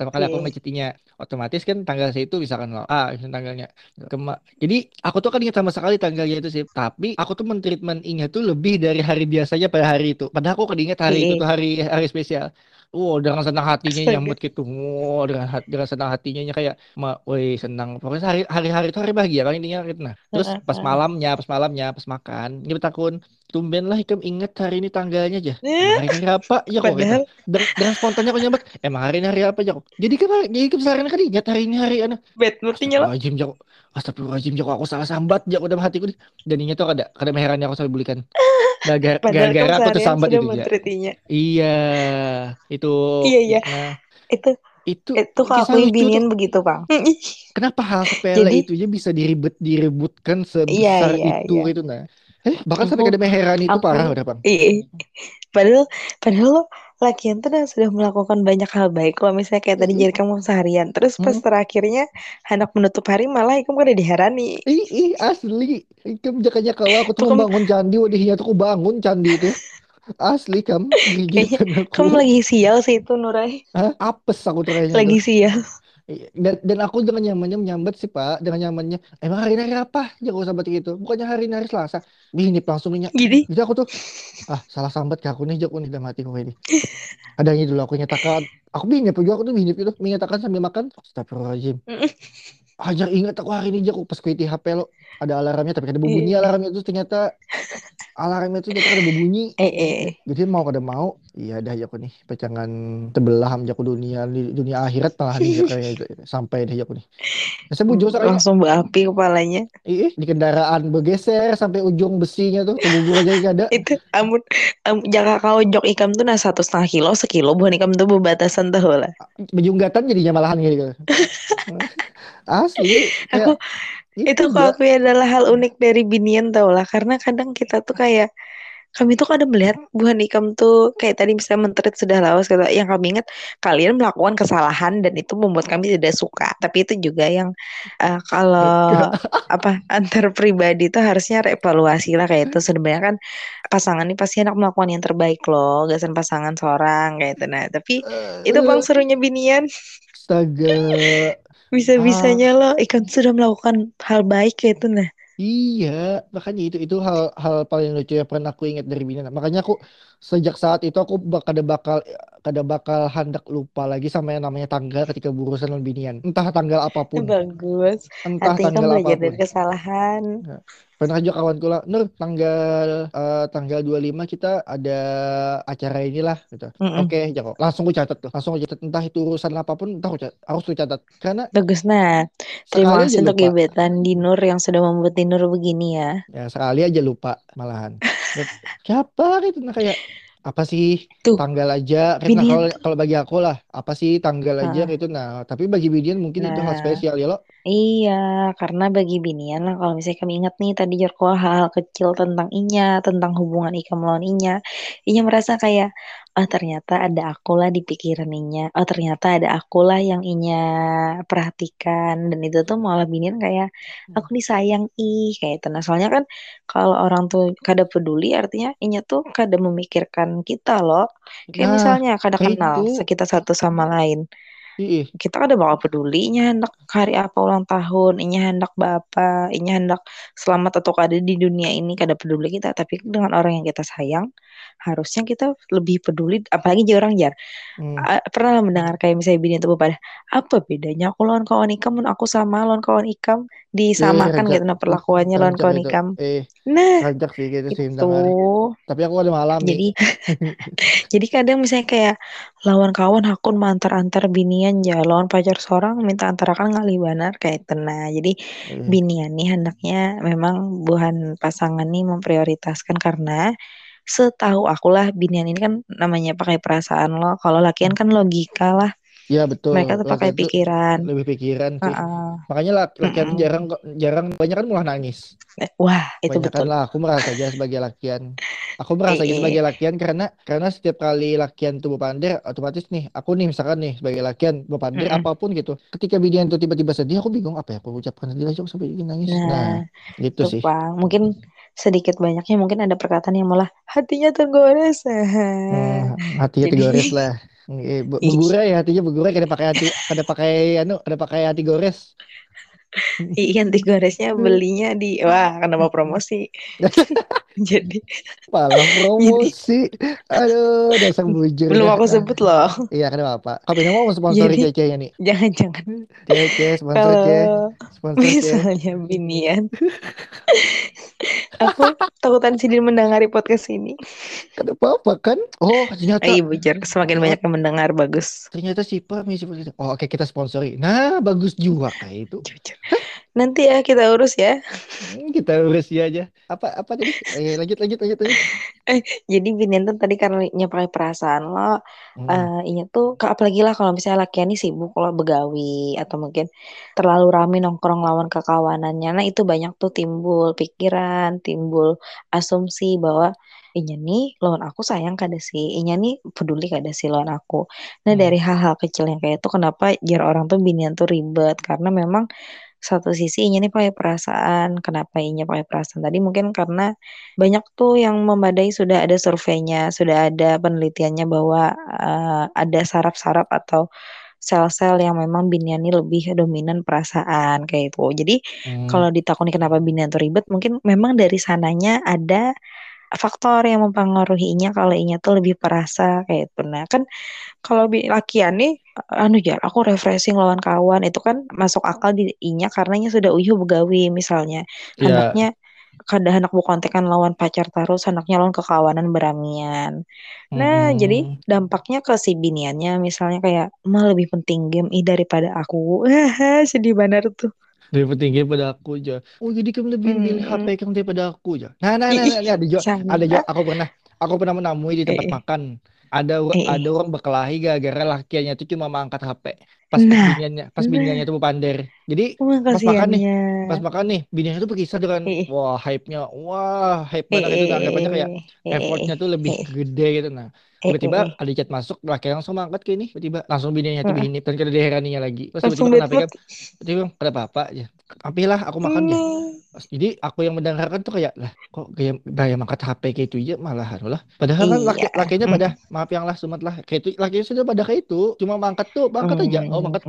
pertama kali aku Eh, ngechattingnya otomatis kan tanggal itu misalkan lo ah tanggalnya Kema jadi aku tuh kan ingat sama sekali tanggalnya itu sih tapi aku tuh mentreatment inya tuh lebih dari hari biasanya pada hari itu padahal aku kan ingat hari itu tuh hari hari spesial Wow, dengan senang hatinya nyambut gitu. Wow, dengan hat- dengan senang hatinya nya kayak, ma, woi senang. Pokoknya hari hari-hari itu hari bahagia kan intinya gitu. Nah, terus pas malamnya, pas malamnya, pas makan, dia bertakun, tumben lah ikam inget hari ini tanggalnya aja. Eh, hari ini apa? Ya kok gitu. Dan dengan spontannya aku nyambut, emang hari ini hari apa ya kok. Jadi kan jadi kan seharian kan ingat hari ini hari anu. bad moodnya lah. Astagfirullahaladzim Jako. Astagfirullahaladzim Jako. Aku salah sambat Jako dalam hatiku nih. Dan ini tuh ada kada herannya aku sampai bulikan. Nah, gara-gara aku seharian tersambat itu ya. Iya, itu Iya iya, nah itu itu itu kalau aku tuh. binian begitu Bang. Kenapa hal sepele Jadi itu aja bisa diribet direbutkan iya sebesar iya itu iya. gitu nah. Eh, bahkan sampai Aku kada meheran itu aku parah udah, Bang. iya. Padahal padahal lo lakian tuh udah sudah melakukan banyak hal baik kalau misalnya kayak tadi jadi kamu seharian terus pas terakhirnya hendak menutup hari malah kamu kada diherani Ih, ih, asli. Ikam jakanya kalau aku tuh kamu membangun candi, wadihnya tuh aku bangun candi itu. Asli kamu aku. lagi sial sih itu Nurai Hah? Apes aku tuh kayaknya tuh. lagi sial Dan, dan aku dengan nyamannya menyambat sih Pak, dengan nyamannya, emang hari hari apa? Ya aku sambat gitu. Bukannya hari hari Selasa. Bini langsung minyak. Gini. Jadi aku tuh, ah salah sambat ke aku nih, nih udah mati kok ini. Ada yang dulu aku nyatakan, aku bini juga aku tuh bini itu menyatakan sambil makan. Astagfirullahaladzim. Ajar ingat aku hari ini aku pas kuiti HP lo ada alarmnya tapi ada bunyi Iya. alarmnya itu ternyata alarmnya itu ternyata ada bunyi. Eh, eh. Jadi mau kada mau, iya dah aku nih pecangan tebelah aku dunia di dunia akhirat malah sampai deh aku nih. Saya bujur Langsung berapi kepalanya. Ih, di kendaraan bergeser sampai ujung besinya tuh kebubur aja gak ada. Itu amun, jaka kau jok ikam tuh nah satu setengah kilo sekilo bukan ikam tuh berbatasan tuh lah. Bejunggatan jadinya malahan gitu. Asli. Aku itu dah. kalau aku adalah hal unik dari binian tau lah. Karena kadang kita tuh kayak kami tuh kadang melihat buah ikam tuh kayak tadi misalnya menterit sudah lawas kata yang kami ingat kalian melakukan kesalahan dan itu membuat kami tidak suka. Tapi itu juga yang eh, kalau apa antar pribadi tuh harusnya reevaluasi lah kayak itu. Sebenarnya kan pasangan ini pasti hendak melakukan yang terbaik loh. Gasan pasangan seorang kayak itu. Nah tapi itu bang serunya binian. Astaga. Bisa-bisanya lo ikan sudah melakukan hal baik kayak itu nah Iya, makanya itu itu hal hal paling lucu yang pernah aku ingat dari Bina. Makanya aku sejak saat itu aku kada bakal kada bakal hendak lupa lagi sama yang namanya tanggal ketika berurusan dengan binian. Entah tanggal apa pun, bagus entah artinya kamu tanggal belajar apa pun. dari kesalahan Pernah juga kawanku lah, Nur, tanggal eh, tanggal 25 kita ada acara inilah gitu. Mm-mm. Oke, Jako. Langsung aku catat tuh. Langsung aku catat entah itu urusan apa pun, entah aku catat. Harus aku catat. Karena bagus nah terima kasih untuk gebetan Dinur yang sudah membuat Dinur begini ya Ya, sekali aja lupa malahan. Siapa gitu nah kayak apa sih tuh tanggal aja karena binian kalau kalau bagi aku lah apa sih tanggal aja gitu nah tapi bagi Bidian mungkin itu hal nah spesial ya lo Iya, karena bagi binian lah kalau misalnya kami ingat nih tadi Jorko hal-hal kecil tentang Inya, tentang hubungan Ika melawan Inya. Inya merasa kayak, oh ternyata ada aku lah di pikiran Inya. Oh ternyata ada aku lah yang Inya perhatikan. Dan itu tuh malah binian kayak, aku disayang ih, kayak itu. Nah soalnya kan kalau orang tuh kada peduli artinya Inya tuh kada memikirkan kita loh. Kayak nah misalnya kada kenal itu kita satu sama lain ih kita kan udah bakal peduli inya hendak hari apa ulang tahun inya hendak apa inya hendak selamat atau kada di dunia ini kada peduli kita. Tapi dengan orang yang kita sayang harusnya kita lebih peduli apalagi jadi orang jar. Hmm. A- pernah lah mendengar kayak misalnya bini itu pada apa bedanya aku lawan kawan ikam dan aku sama lawan kawan ikam? Eh disamakan rancak gitu nah perlakuannya lawan kawan itu. Ikam. Eh nah rancak sih gitu sih itu tapi aku ada malami jadi jadi kadang misalnya kayak lawan kawan hakun mantar-antar binian ya lawan pacar seorang minta antarakan ngali banar kayak tenang jadi Eh, binian nih hendaknya memang bukan pasangan nih memprioritaskan karena setahu aku lah binian ini kan namanya pakai perasaan lo. Kalau lakian kan logika lah ya betul mereka tuh pakai laki itu pikiran lebih pikiran sih Heeh. makanya laki lakian tuh Mm-mm. jarang jarang banyak kan malah nangis Eh, wah itu Banyakan betul lah, aku merasa aja sebagai lakian. Aku merasa aja eh, sebagai lakian karena karena setiap kali lakian tuh bepander, otomatis nih, aku nih misalkan nih sebagai lakian bepander Mm-mm. apa pun gitu. Ketika bidian tuh tiba-tiba sedih, aku bingung apa ya aku ucapkan sedih aja sampai bikin nangis. Nah, nah gitu tuh sih. Mungkin sedikit banyaknya mungkin ada perkataan yang malah hatinya tergores Hmm, hatinya jadi digores lah. Eh, be- ih, Begurai ya hatinya begurai kada pakai hati kada pakai anu kada pakai hati gores. Ikan tigoresnya belinya di wah kenapa promosi jadi Malah jadi promosi. Aduh, dasar bujur belum dah. aku sebut loh iya, kada apa-apa. Kau ini mau sponsori jadi cece nih. jangan-jangan Cece, sponsor ce, kalau sponsor misalnya binian aku takutan sih dia mendengari podcast ini Kada apa-apa kan? Oh, ternyata Ayo bujur semakin oh, banyak yang mendengar bagus ternyata si Pam. Oh, oke kita sponsori. Nah, bagus juga kayak itu. Jujur. Nanti ya kita urus ya Hmm, kita urus dia aja. Apa apa tadi? Eh, lanjut lanjut lanjut lanjut. eh jadi binian tuh tadi karena nya pakai perasaan lo Hmm. eh ini tuh ke- apalagi lah kalau misalnya laki ini sibuk kalau begawi atau mungkin terlalu rame nongkrong lawan kekawanannya nah itu banyak tuh timbul pikiran timbul asumsi bahwa inya nih lawan aku sayang kada sih inya nih peduli kada sih lawan aku nah Hmm. dari hal-hal kecil yang kayak itu kenapa jar orang tuh binian tuh ribet karena memang satu sisi inya nih pakai perasaan kenapa inya pakai perasaan tadi mungkin karena banyak tuh yang memadai sudah ada surveinya, sudah ada penelitiannya bahwa eh, ada saraf-saraf atau sel-sel yang memang binian ini lebih dominan perasaan kayak itu. Jadi Hmm, kalau ditakuni kenapa binian tuh ribet, mungkin memang dari sananya ada faktor yang mempengaruhinya kalau inya tuh lebih perasa kayak itu. Nah kan kalau lakian nih, anu ya, aku refreshing lawan kawan itu kan masuk akal di inya karena inya sudah uyuh begawi misalnya. ya. Hendaknya kada hendak kontekan lawan pacar terus, hendaknya lawan kekawanan beramian. Nah, jadi Mm-mm. dampaknya ke si biniannya misalnya kayak mah lebih penting game ih daripada aku. Sedih banget tuh. Lebih tinggi pada aku aja. Oh jadi kamu lebih milih HP Hmm. kamu daripada aku aja. Nah, nah, nah, nah, nah, ada juga, ada juga. Aku pernah, aku pernah menemui di tempat Eh, makan. Ada or- eh, ada eh. orang berkelahi gara-gara lakiannya itu cuma mengangkat HP. Pas pas Nah, biniannya, pas nah, biniannya itu pander. Jadi wah pas makan nih, pas makan nih, biniannya itu berkisah dengan Eh, wah hype-nya, wah hype eh, banget itu. Nah, anggapannya kayak eh, eh, effortnya tuh lebih eh, gede gitu. Nah, eh, eh, tiba-tiba eh. ada chat masuk, laki langsung mangkat ke ini, tiba-tiba langsung biniannya itu Heeh. begini dan kada diheraninya lagi. Terus Langsung tiba-tiba kenapa kan? Tiba-tiba ada apa-apa aja. Ambillah aku makan ya. Pas- Jadi aku yang mendengarkan tuh kayak lah kok kayak gaya mangkat HP kayak itu aja malahan lah. Padahal kan laki iya. lakinya pada maaf yang lah sumat lah kayak itu lakinya sudah pada kayak itu cuma mangkat tuh mangkat aja. Oh mm, mangkat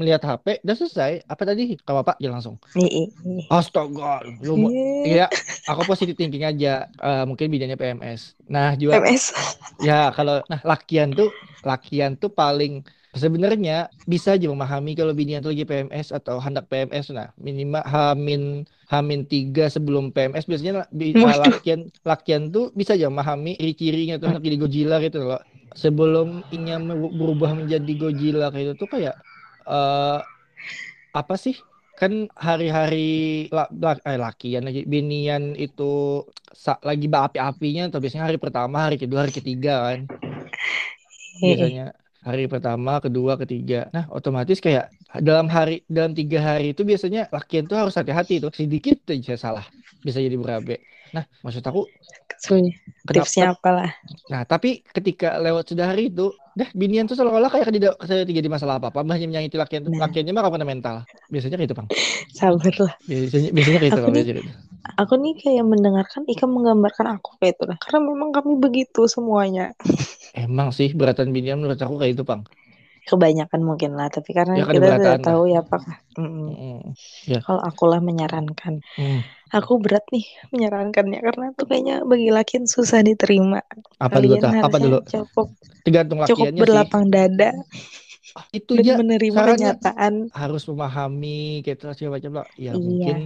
melihat HP udah selesai. Apa tadi? Kamu apa? Jalan langsung. Astaga, lu mau Eh, ya aku positif thinking aja. Eh, mungkin bidangnya PMS. Nah juga PMS. ya kalau nah lakian tuh lakian tuh paling sebenarnya bisa aja memahami kalau binian tuh lagi PMS atau hendak PMS nah minimal hamin hamin tiga sebelum PMS biasanya bi- eh, lakian lakian tuh bisa aja memahami ciri-cirinya tuh hendak jadi Godzilla gitu loh. Sebelum inya berubah menjadi Godzilla kayak itu tuh kayak eh apa sih? Kan hari-hari la, la- eh, lakian lagi binian itu sa- lagi berapi-apinya atau biasanya hari pertama hari kedua hari ketiga kan. Eh, eh. biasanya hari pertama, kedua, ketiga. Nah, otomatis kayak dalam hari dalam tiga hari itu biasanya lakian tuh harus hati-hati tuh. Sedikit aja salah bisa jadi berabe. Nah, maksud aku kenapa? Tipsnya apalah? Nah, tapi ketika lewat sudah hari itu, dah binian tuh seolah-olah kayak tidak tidak di masalah apa-apa, hanya menyakiti lakian Nah, lakiannya mah kena mental. Biasanya kayak itu, Bang. sabar lah. Biasanya biasanya kayak itu, Aku nih, Biasanya kayak itu. aku nih kayak mendengarkan Ika menggambarkan aku kayak itu lah. Karena memang kami begitu semuanya. Emang sih beratan binian menurut aku kayak itu, Bang. Kebanyakan mungkin lah. Tapi karena Ya kan kita tidak lah. tahu ya apakah. Mm-mm. Mm-mm. Ya. Kalau akulah menyarankan. Hmm. Aku berat nih menyarankannya karena tuh kayaknya bagi laki susah diterima. Apa dulu Kalian tah? Apa dulu? cukup Tergantung cukup lakiannya sih. berlapang dada Itu dan menerima kenyataan. harus memahami gitu segala macam lah. Ya Iya, mungkin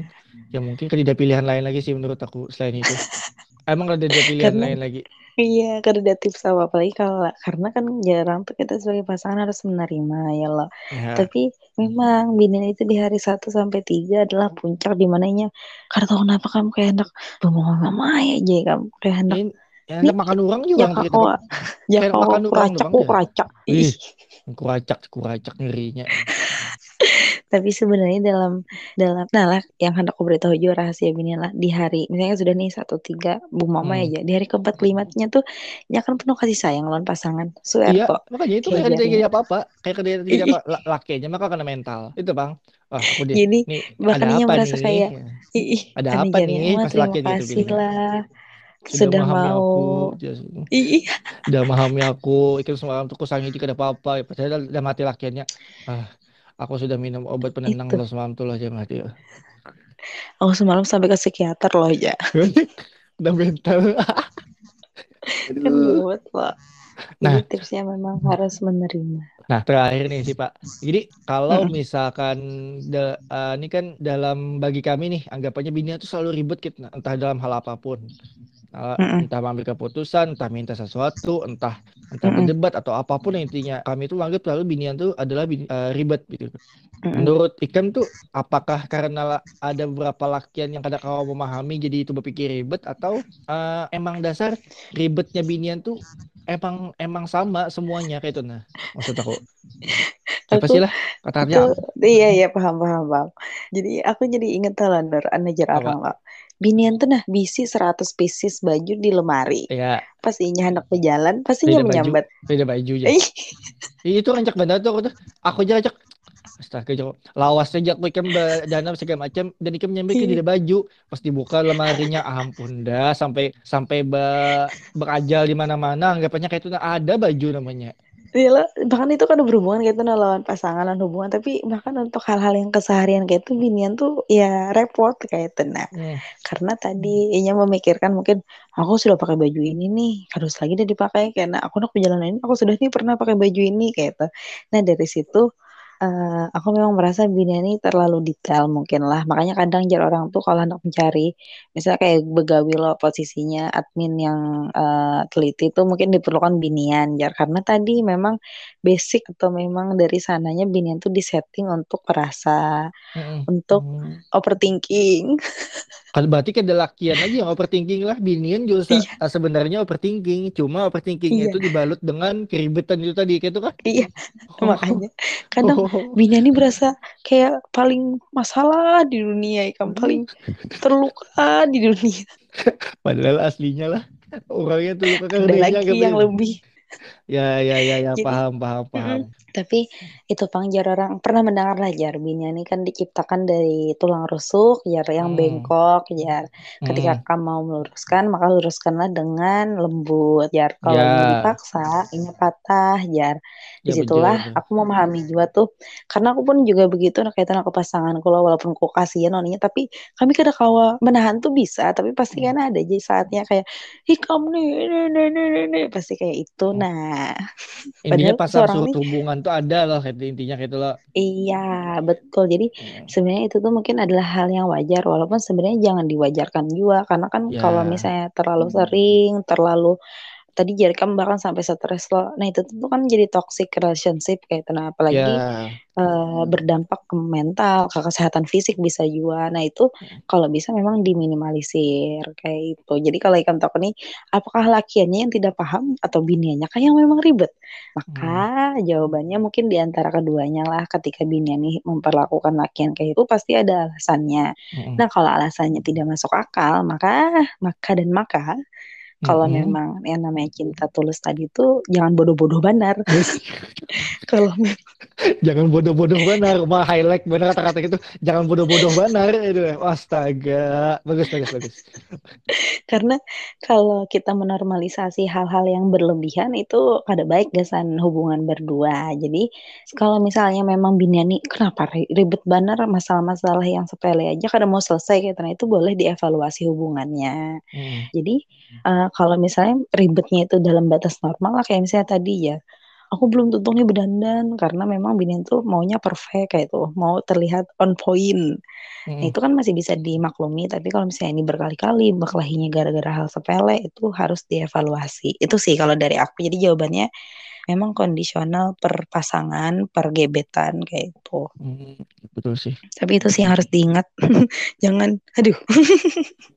ya mungkin kan tidak pilihan lain lagi sih menurut aku selain itu. Emang ada pilihan karena lain lagi. iya karena ada tips apa apalagi kalau karena kan jarang tuh kita sebagai pasangan harus menerima ya loh. Ya, Tapi memang binian itu di hari 1 sampai 3 adalah puncak di mananya karena tahu kenapa kamu kayak hendak bengong mama aja kamu kayak hendak ya, nih makan orang juga ya kau ya makan orang kuracak ya. kuracak. Ih, Ih. kuracak kuracak ngerinya. Tapi sebenarnya dalam dalam nah lah yang hendak aku beritahu juga rahasia bini lah di hari misalnya sudah nih satu tiga bu mama Hmm. aja di hari keempat kelimanya tuh dia akan penuh kasih sayang lawan pasangan swear Iya, kok makanya itu kayak kayak tidak jarinya apa-apa, kayak tidak tidak apa La- lakinya maka kena mental. Itu, Bang. Wah, aku deh. jadi Nih, bahkan ada apa merasa nih? kayak Ya. ih Ada ane apa nih pas lakian gitu lah Sudah sudah mau aku, just- ih ih. udah memahami aku, ikan semalam tuh kusangin tidak apa-apa. Padahal udah mati lakiannya. Ah, aku sudah minum obat penenang itu loh semalam tuh lah aja mati. aku semalam sampai ke psikiater loh ya Udah mental. kan buat loh Nah, jadi tipsnya memang harus menerima Nah, terakhir nih sih Pak. Jadi kalau Mm-mm. misalkan da- eh, ini kan dalam bagi kami nih anggapannya bini itu selalu ribet gitu, entah dalam hal apa pun. Uh, Mm-mm. entah mengambil keputusan, entah minta sesuatu, entah entah Mm-mm. berdebat atau apa pun yang intinya kami itu menganggap selalu binian tuh adalah bini- eh, ribet gitu. Menurut Ikam tuh apakah karena ada beberapa lakian yang kadang kau memahami jadi itu berpikir ribet atau eh, emang dasar ribetnya binian tuh emang emang sama semuanya kayak itu nah? Maksud aku. Aku sih lah katanya aku iya iya paham paham paham. Jadi aku jadi inget lah Nur anajar apa? Orang lah binian tuh nah bisi 100 pieces baju di lemari. Ya pas inya hendak berjalan pastinya beda baju menyambat beda baju aja. Ih, itu rancak banget tuh aku tuh. Aku aja rancak Astaga, jauh. lawas saja aku ikan dana segala macam dan ikan nyampe ke Iya. tidak baju. Pas dibuka lemarinya ampun dah sampai sampai be, berajal di mana-mana. Anggapannya kayak itu nah, ada baju namanya Iya lah, bahkan itu kan berhubungan gitu nah, lawan pasangan lawan hubungan. Tapi bahkan untuk hal-hal yang keseharian kayak itu binian tuh ya repot kayak itu. Nah Hmm. karena tadi inya memikirkan mungkin aku sudah pakai baju ini nih harus lagi deh dipakai. Karena aku nak perjalanan ini aku sudah nih pernah pakai baju ini kayak itu. Nah dari situ eh, aku memang merasa binian ini terlalu detail mungkin lah makanya kadang jar orang tuh kalau hendak mencari misalnya kayak begawi lo posisinya admin yang eh, teliti itu mungkin diperlukan binian jar karena tadi memang basic atau memang dari sananya binian tuh disetting untuk perasa Mm-mm. untuk Hmm. overthinking Kalau berarti kan lakian aja yang overthinking lah. Binian juga se- iya eh, sebenarnya overthinking. Cuma overthinkingnya iya itu dibalut dengan keribetan itu tadi. Kayak itu kan? iya Oh. makanya kadang Binian ini berasa kayak paling masalah di dunia ikan paling terluka di dunia. Padahal aslinya lah. Orangnya tuh karena ada lagi yang lebih Ya, ya, ya, ya. Jadi, Paham, paham, paham. Tapi itu pang jar orang pernah mendengar lah jar ini kan diciptakan dari tulang rusuk jar yang Hmm. bengkok jar. Ketika Hmm. kamu mau meluruskan maka luruskanlah dengan lembut jar. Kalau Ya. ini dipaksa ini patah jar. Ya, Di situlah betul, betul. aku memahami juga tuh karena aku pun juga begitu nah, kaitan aku pasanganku loh walaupun aku kasihan noninya tapi kami kadang kawa menahan tuh bisa tapi pasti Hmm. kan ada aja saatnya kayak ih kamu nih nih nih nih, nih, nih." pasti kayak itu Hmm. Nah Intinya surut nih hubungan tuh ada loh. Intinya kayak itu loh. Iya, betul. Jadi Hmm. sebenarnya itu tuh mungkin adalah hal yang wajar, walaupun sebenarnya jangan diwajarkan juga, karena kan kalau Ya. misalnya terlalu sering, terlalu tadi jadi kamu bahkan sampai stres loh. Nah itu tuh kan jadi toxic relationship kayak itu. Nah apalagi Ya. eh, berdampak ke mental, ke kesehatan fisik bisa juga. Nah itu kalau bisa memang diminimalisir kayak itu. Jadi kalau ikan tok ini, apakah lakiannya yang tidak paham atau biniannya kah yang memang ribet? Maka jawabannya mungkin di antara keduanya lah. Ketika binian nih memperlakukan lakian kayak itu pasti ada alasannya. Hmm. Nah kalau alasannya tidak masuk akal, maka maka dan maka kalau Mm-mm. memang yang namanya cinta tulus tadi itu jangan bodoh-bodoh banar. kalau Jangan bodoh-bodoh benar. Mah highlight benar kata-kata itu. Jangan bodoh-bodoh benar itu. Astaga. Bagus, bagus, bagus. karena kalau kita menormalisasi hal-hal yang berlebihan itu kada baik gasan hubungan berdua. Jadi kalau misalnya memang binian nih kenapa ri- ribet banar masalah-masalah yang sepele aja kada mau selesai kayak nah itu boleh dievaluasi hubungannya. Hmm. Jadi kalau misalnya ribetnya itu dalam batas normal lah kayak misalnya tadi ya aku belum tentu nih berdandan karena memang binian tuh maunya perfect kayak itu mau terlihat on point Nah, Hmm. itu kan masih bisa dimaklumi tapi kalau misalnya ini berkali-kali berkelahinya gara-gara hal sepele itu harus dievaluasi itu sih kalau dari aku jadi jawabannya memang kondisional per pasangan per gebetan kayak itu Hmm. Betul sih. tapi itu sih yang harus diingat jangan aduh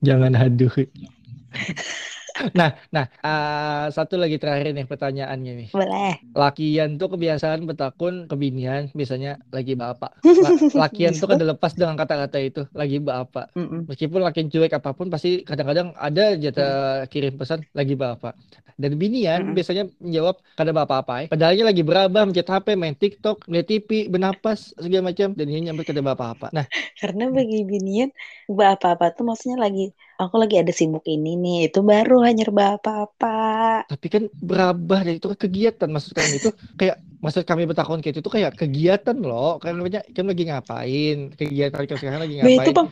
Jangan haduh. Nah, nah, ah, satu lagi terakhir nih pertanyaannya nih. boleh Lakian tuh kebiasaan betakun kebinian, biasanya lagi bapak. La- lakian tuh Bisa. kada lepas dengan kata-kata itu, lagi bapak. Mm-mm. Meskipun lakian cuek apa pun, pasti kadang-kadang ada aja ta- kirim pesan lagi bapak. Dan binian Mm-mm. biasanya menjawab kada apa-apa. Padahalnya lagi berabah, mencet HP, main TikTok, lihat TV, bernapas segala macam, dan dia nyampe kada apa-apa. Nah, Karena bagi binian apa-apa tuh maksudnya lagi aku lagi ada sibuk ini nih itu baru hanya apa-apa. tapi kan berabah dan itu kan kegiatan. Maksud kami itu kayak maksud kami bertakon kayak itu tuh kayak kegiatan loh. Kan banyak kan lagi ngapain? Kegiatan kan sekarang lagi Bah itu ngapain? Bang,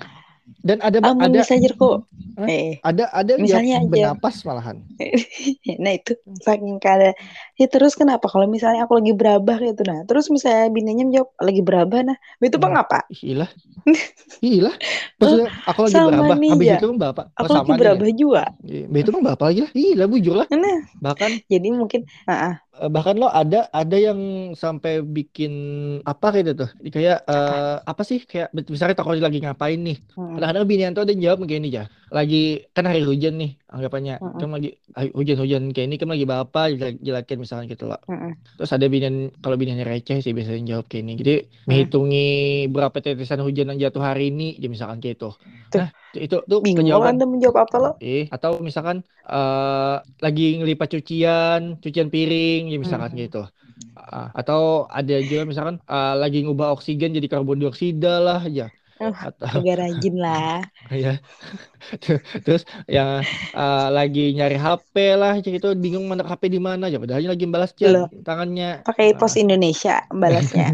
dan ada amun ada saja kok. Eh, ada ada Misalnya yang aja. bernapas malahan nah itu saking kada. Ya terus kenapa kalau misalnya aku lagi berabah gitu nah, terus misalnya bininya menjawab lagi berabah nah, itu bang Hmm. apa? Ih, ilah ilah maksudnya aku lagi sama berabah nih, habis ya. itu kan bapak Aku oh, lagi sama nih berabah juga. ya. Bah, itu kan bapak lagi lah ilah bujur lah Nah, bahkan jadi mungkin ah, Eh, bahkan lo ada ada yang sampai bikin apa gitu tuh? Kayak eh, apa sih? Kayak misalnya takut lagi ngapain nih? Kadang-kadang binian tuh ada yang jawab begini aja lagi kan hari hujan nih anggapannya Mm-mm. kan lagi hujan-hujan kayak ini kan lagi bapak jelek- jelekin misalnya gitu loh mm, terus ada binian kalau biniannya receh sih biasanya jawab kayak ini jadi menghitungi berapa tetesan hujan yang jatuh hari ini ya misalkan kayak itu Tuh. nah itu tuh bingung jawaban anda menjawab apa lo? Eh, atau misalkan eh lagi ngelipat cucian, cucian piring, ya misalkan Mhm. gitu. Ah, atau ada juga misalkan eh, lagi ngubah oksigen jadi karbon dioksida lah ya. Oh, atau agak rajin lah. ya terus yang uh, lagi nyari HP lah gitu bingung mana HP di mana ya padahal lagi balas chat Loh. tangannya Pakai Ah. pos Indonesia balasnya.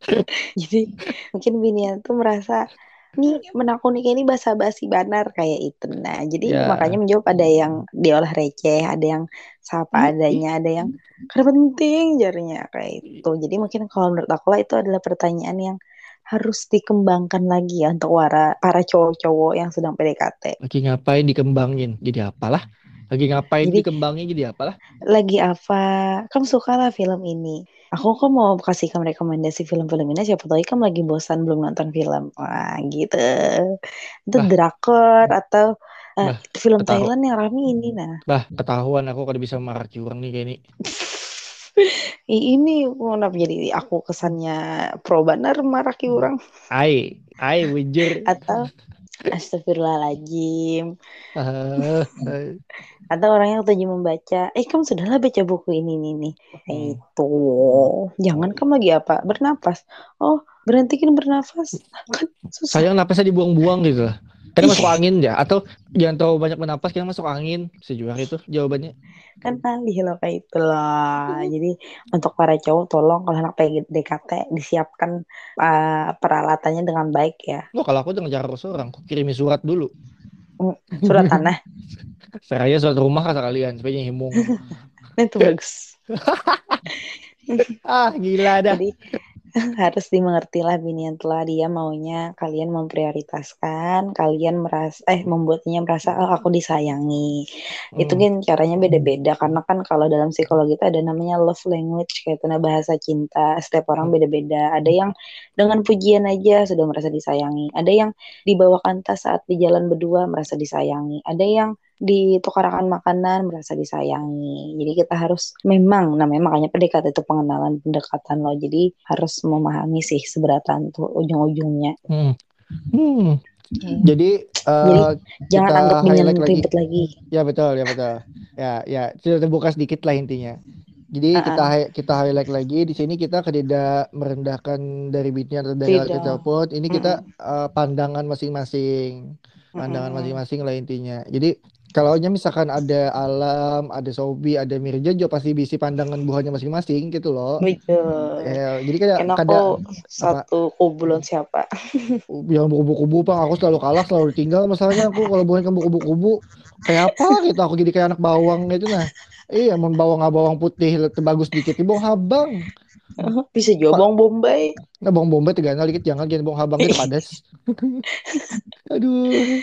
Jadi mungkin Binian tuh merasa nih menakuni ini basa-basi banar kayak itu. Nah, jadi Ya. makanya menjawab ada yang diolah receh, ada yang sapa Ih, adanya, ada yang karena penting jarinya kayak itu. Jadi mungkin kalau menurut aku lah itu adalah pertanyaan yang harus dikembangkan lagi ya untuk para para cowok-cowok yang sedang PDKT. lagi ngapain dikembangin jadi apalah lagi ngapain Jadi- dikembangin jadi apalah Lagi apa? Kamu suka lah film ini. Aku kok mau kasih kamu rekomendasi film-film ini siapa tahu kamu lagi bosan belum nonton film. Wah, gitu. Itu Bah. drakor atau Bah, film ketahu- Thailand yang rame ini nah. bah ketahuan aku kalau bisa marah curang nih kayak ini ini kenapa jadi aku kesannya pro banar marah ki orang ai ai wujur. Atau Astagfirullahaladzim. Ah, ah. atau orang yang tujuh membaca eh kamu sudahlah baca buku ini nih nih Hmm. itu. Jangan kamu lagi apa? Bernapas. Oh berhentikan bernafas kan susah. Sayang napasnya dibuang-buang gitu Karena masuk angin ya atau jangan terlalu banyak menapas karena masuk angin. Sejujur itu jawabannya. Kan alih loh kayak itu loh. Jadi untuk para cowok tolong kalau anak PDKT disiapkan uh, peralatannya dengan baik ya. Wah kalau aku udah ngejar seorang aku kirimi surat dulu? Surat tanah Seraya surat rumah kata kalian supaya himung itu bagus. Ah gila dah. Jadi harus dimengerti lah binian telah dia maunya kalian memprioritaskan kalian merasa eh membuatnya merasa oh aku disayangi. Itu Hmm. kan caranya beda-beda karena kan kalau dalam psikologi itu ada namanya love language kayak itu nah, bahasa cinta setiap orang beda-beda. Ada yang dengan pujian aja sudah merasa disayangi ada yang dibawakan tas saat di jalan berdua merasa disayangi ada yang ditukarkan makanan merasa disayangi jadi kita harus memang namanya makanya PDKT itu pengenalan pendekatan loh jadi harus memahami sih seberatan tuh ujung-ujungnya Hmm. Hmm. Hmm. Jadi, Jadi, eh, jangan anggap lagi. ribet lagi Ya betul, ya betul. Ya, ya, sudah terbuka sedikit lah intinya. Jadi Ah, kita kita highlight lagi di sini kita tidak merendahkan dari beatnya atau dari kita pun. Ini kita eh, pandangan masing-masing, pandangan masing-masing lah intinya. Jadi kalau misalkan ada Alam, ada Sobi, ada Mirja, pasti bisi pandangan buahnya masing-masing gitu loh. betul. Ya, jadi kayak kadang aku satu kubulon siapa? Yang kubu-kubu bang aku selalu kalah selalu ditinggal masalahnya. Aku kalau bukan kubu-kubu kayak apa gitu? Aku jadi kayak anak bawang gitu nah. Iya mau bawang nggak bawang putih bagus dikit di bawang habang bisa juga bawang bombay? Nah bawang bombay teganal dikit jangan jangan bawang habang itu padas. Aduh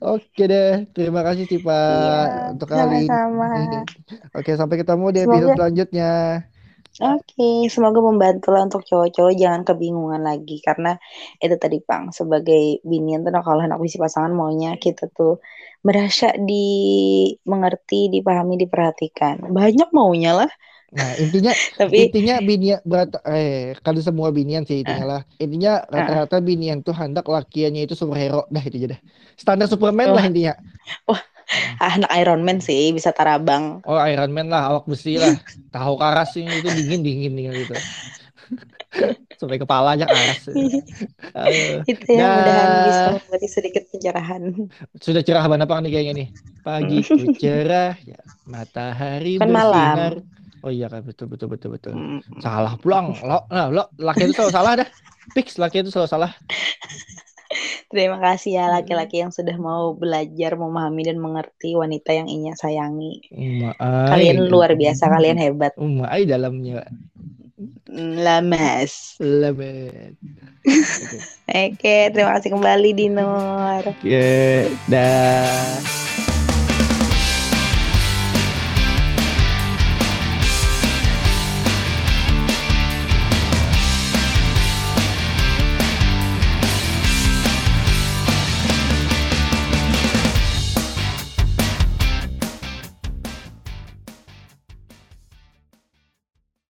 oke deh terima kasih Cipa iya untuk kali ini. sama-sama. Oke sampai ketemu di episode Semoga- selanjutnya. Oke, semoga membantu lah untuk cowok-cowok jangan kebingungan lagi. Karena itu tadi Pang sebagai binian tuh kalau anak visi pasangan maunya kita tuh merasa dimengerti, dipahami, diperhatikan. Banyak maunya lah, nah intinya tapi intinya binian berat eh kan semua binian sih intinya lah intinya rata-rata binian tuh hendak lakiannya itu superhero dah itu aja dah standar Superman Oh. lah intinya ah, anak Iron Man sih bisa tarabang. oh Iron Man lah awak besi lah tahu karas ini itu dingin dingin dingin gitu sampai kepalanya karas Aduh. Itu ya Dah. mudahan bisa memberi sedikit pencerahan. sudah cerah banget apa nih kayaknya nih pagiku cerah ya matahari Kan malam. Oh iya kan betul betul betul betul Mm. salah pulang lo nah, lo laki itu selalu salah dah fix laki itu selalu salah Terima kasih ya laki-laki yang sudah mau belajar memahami dan mengerti wanita yang ingin sayangi. Umai. Kalian luar biasa, kalian hebat. Umai dalamnya Lamas. lemet. Oke, terima kasih kembali Dinur. Oke, dah.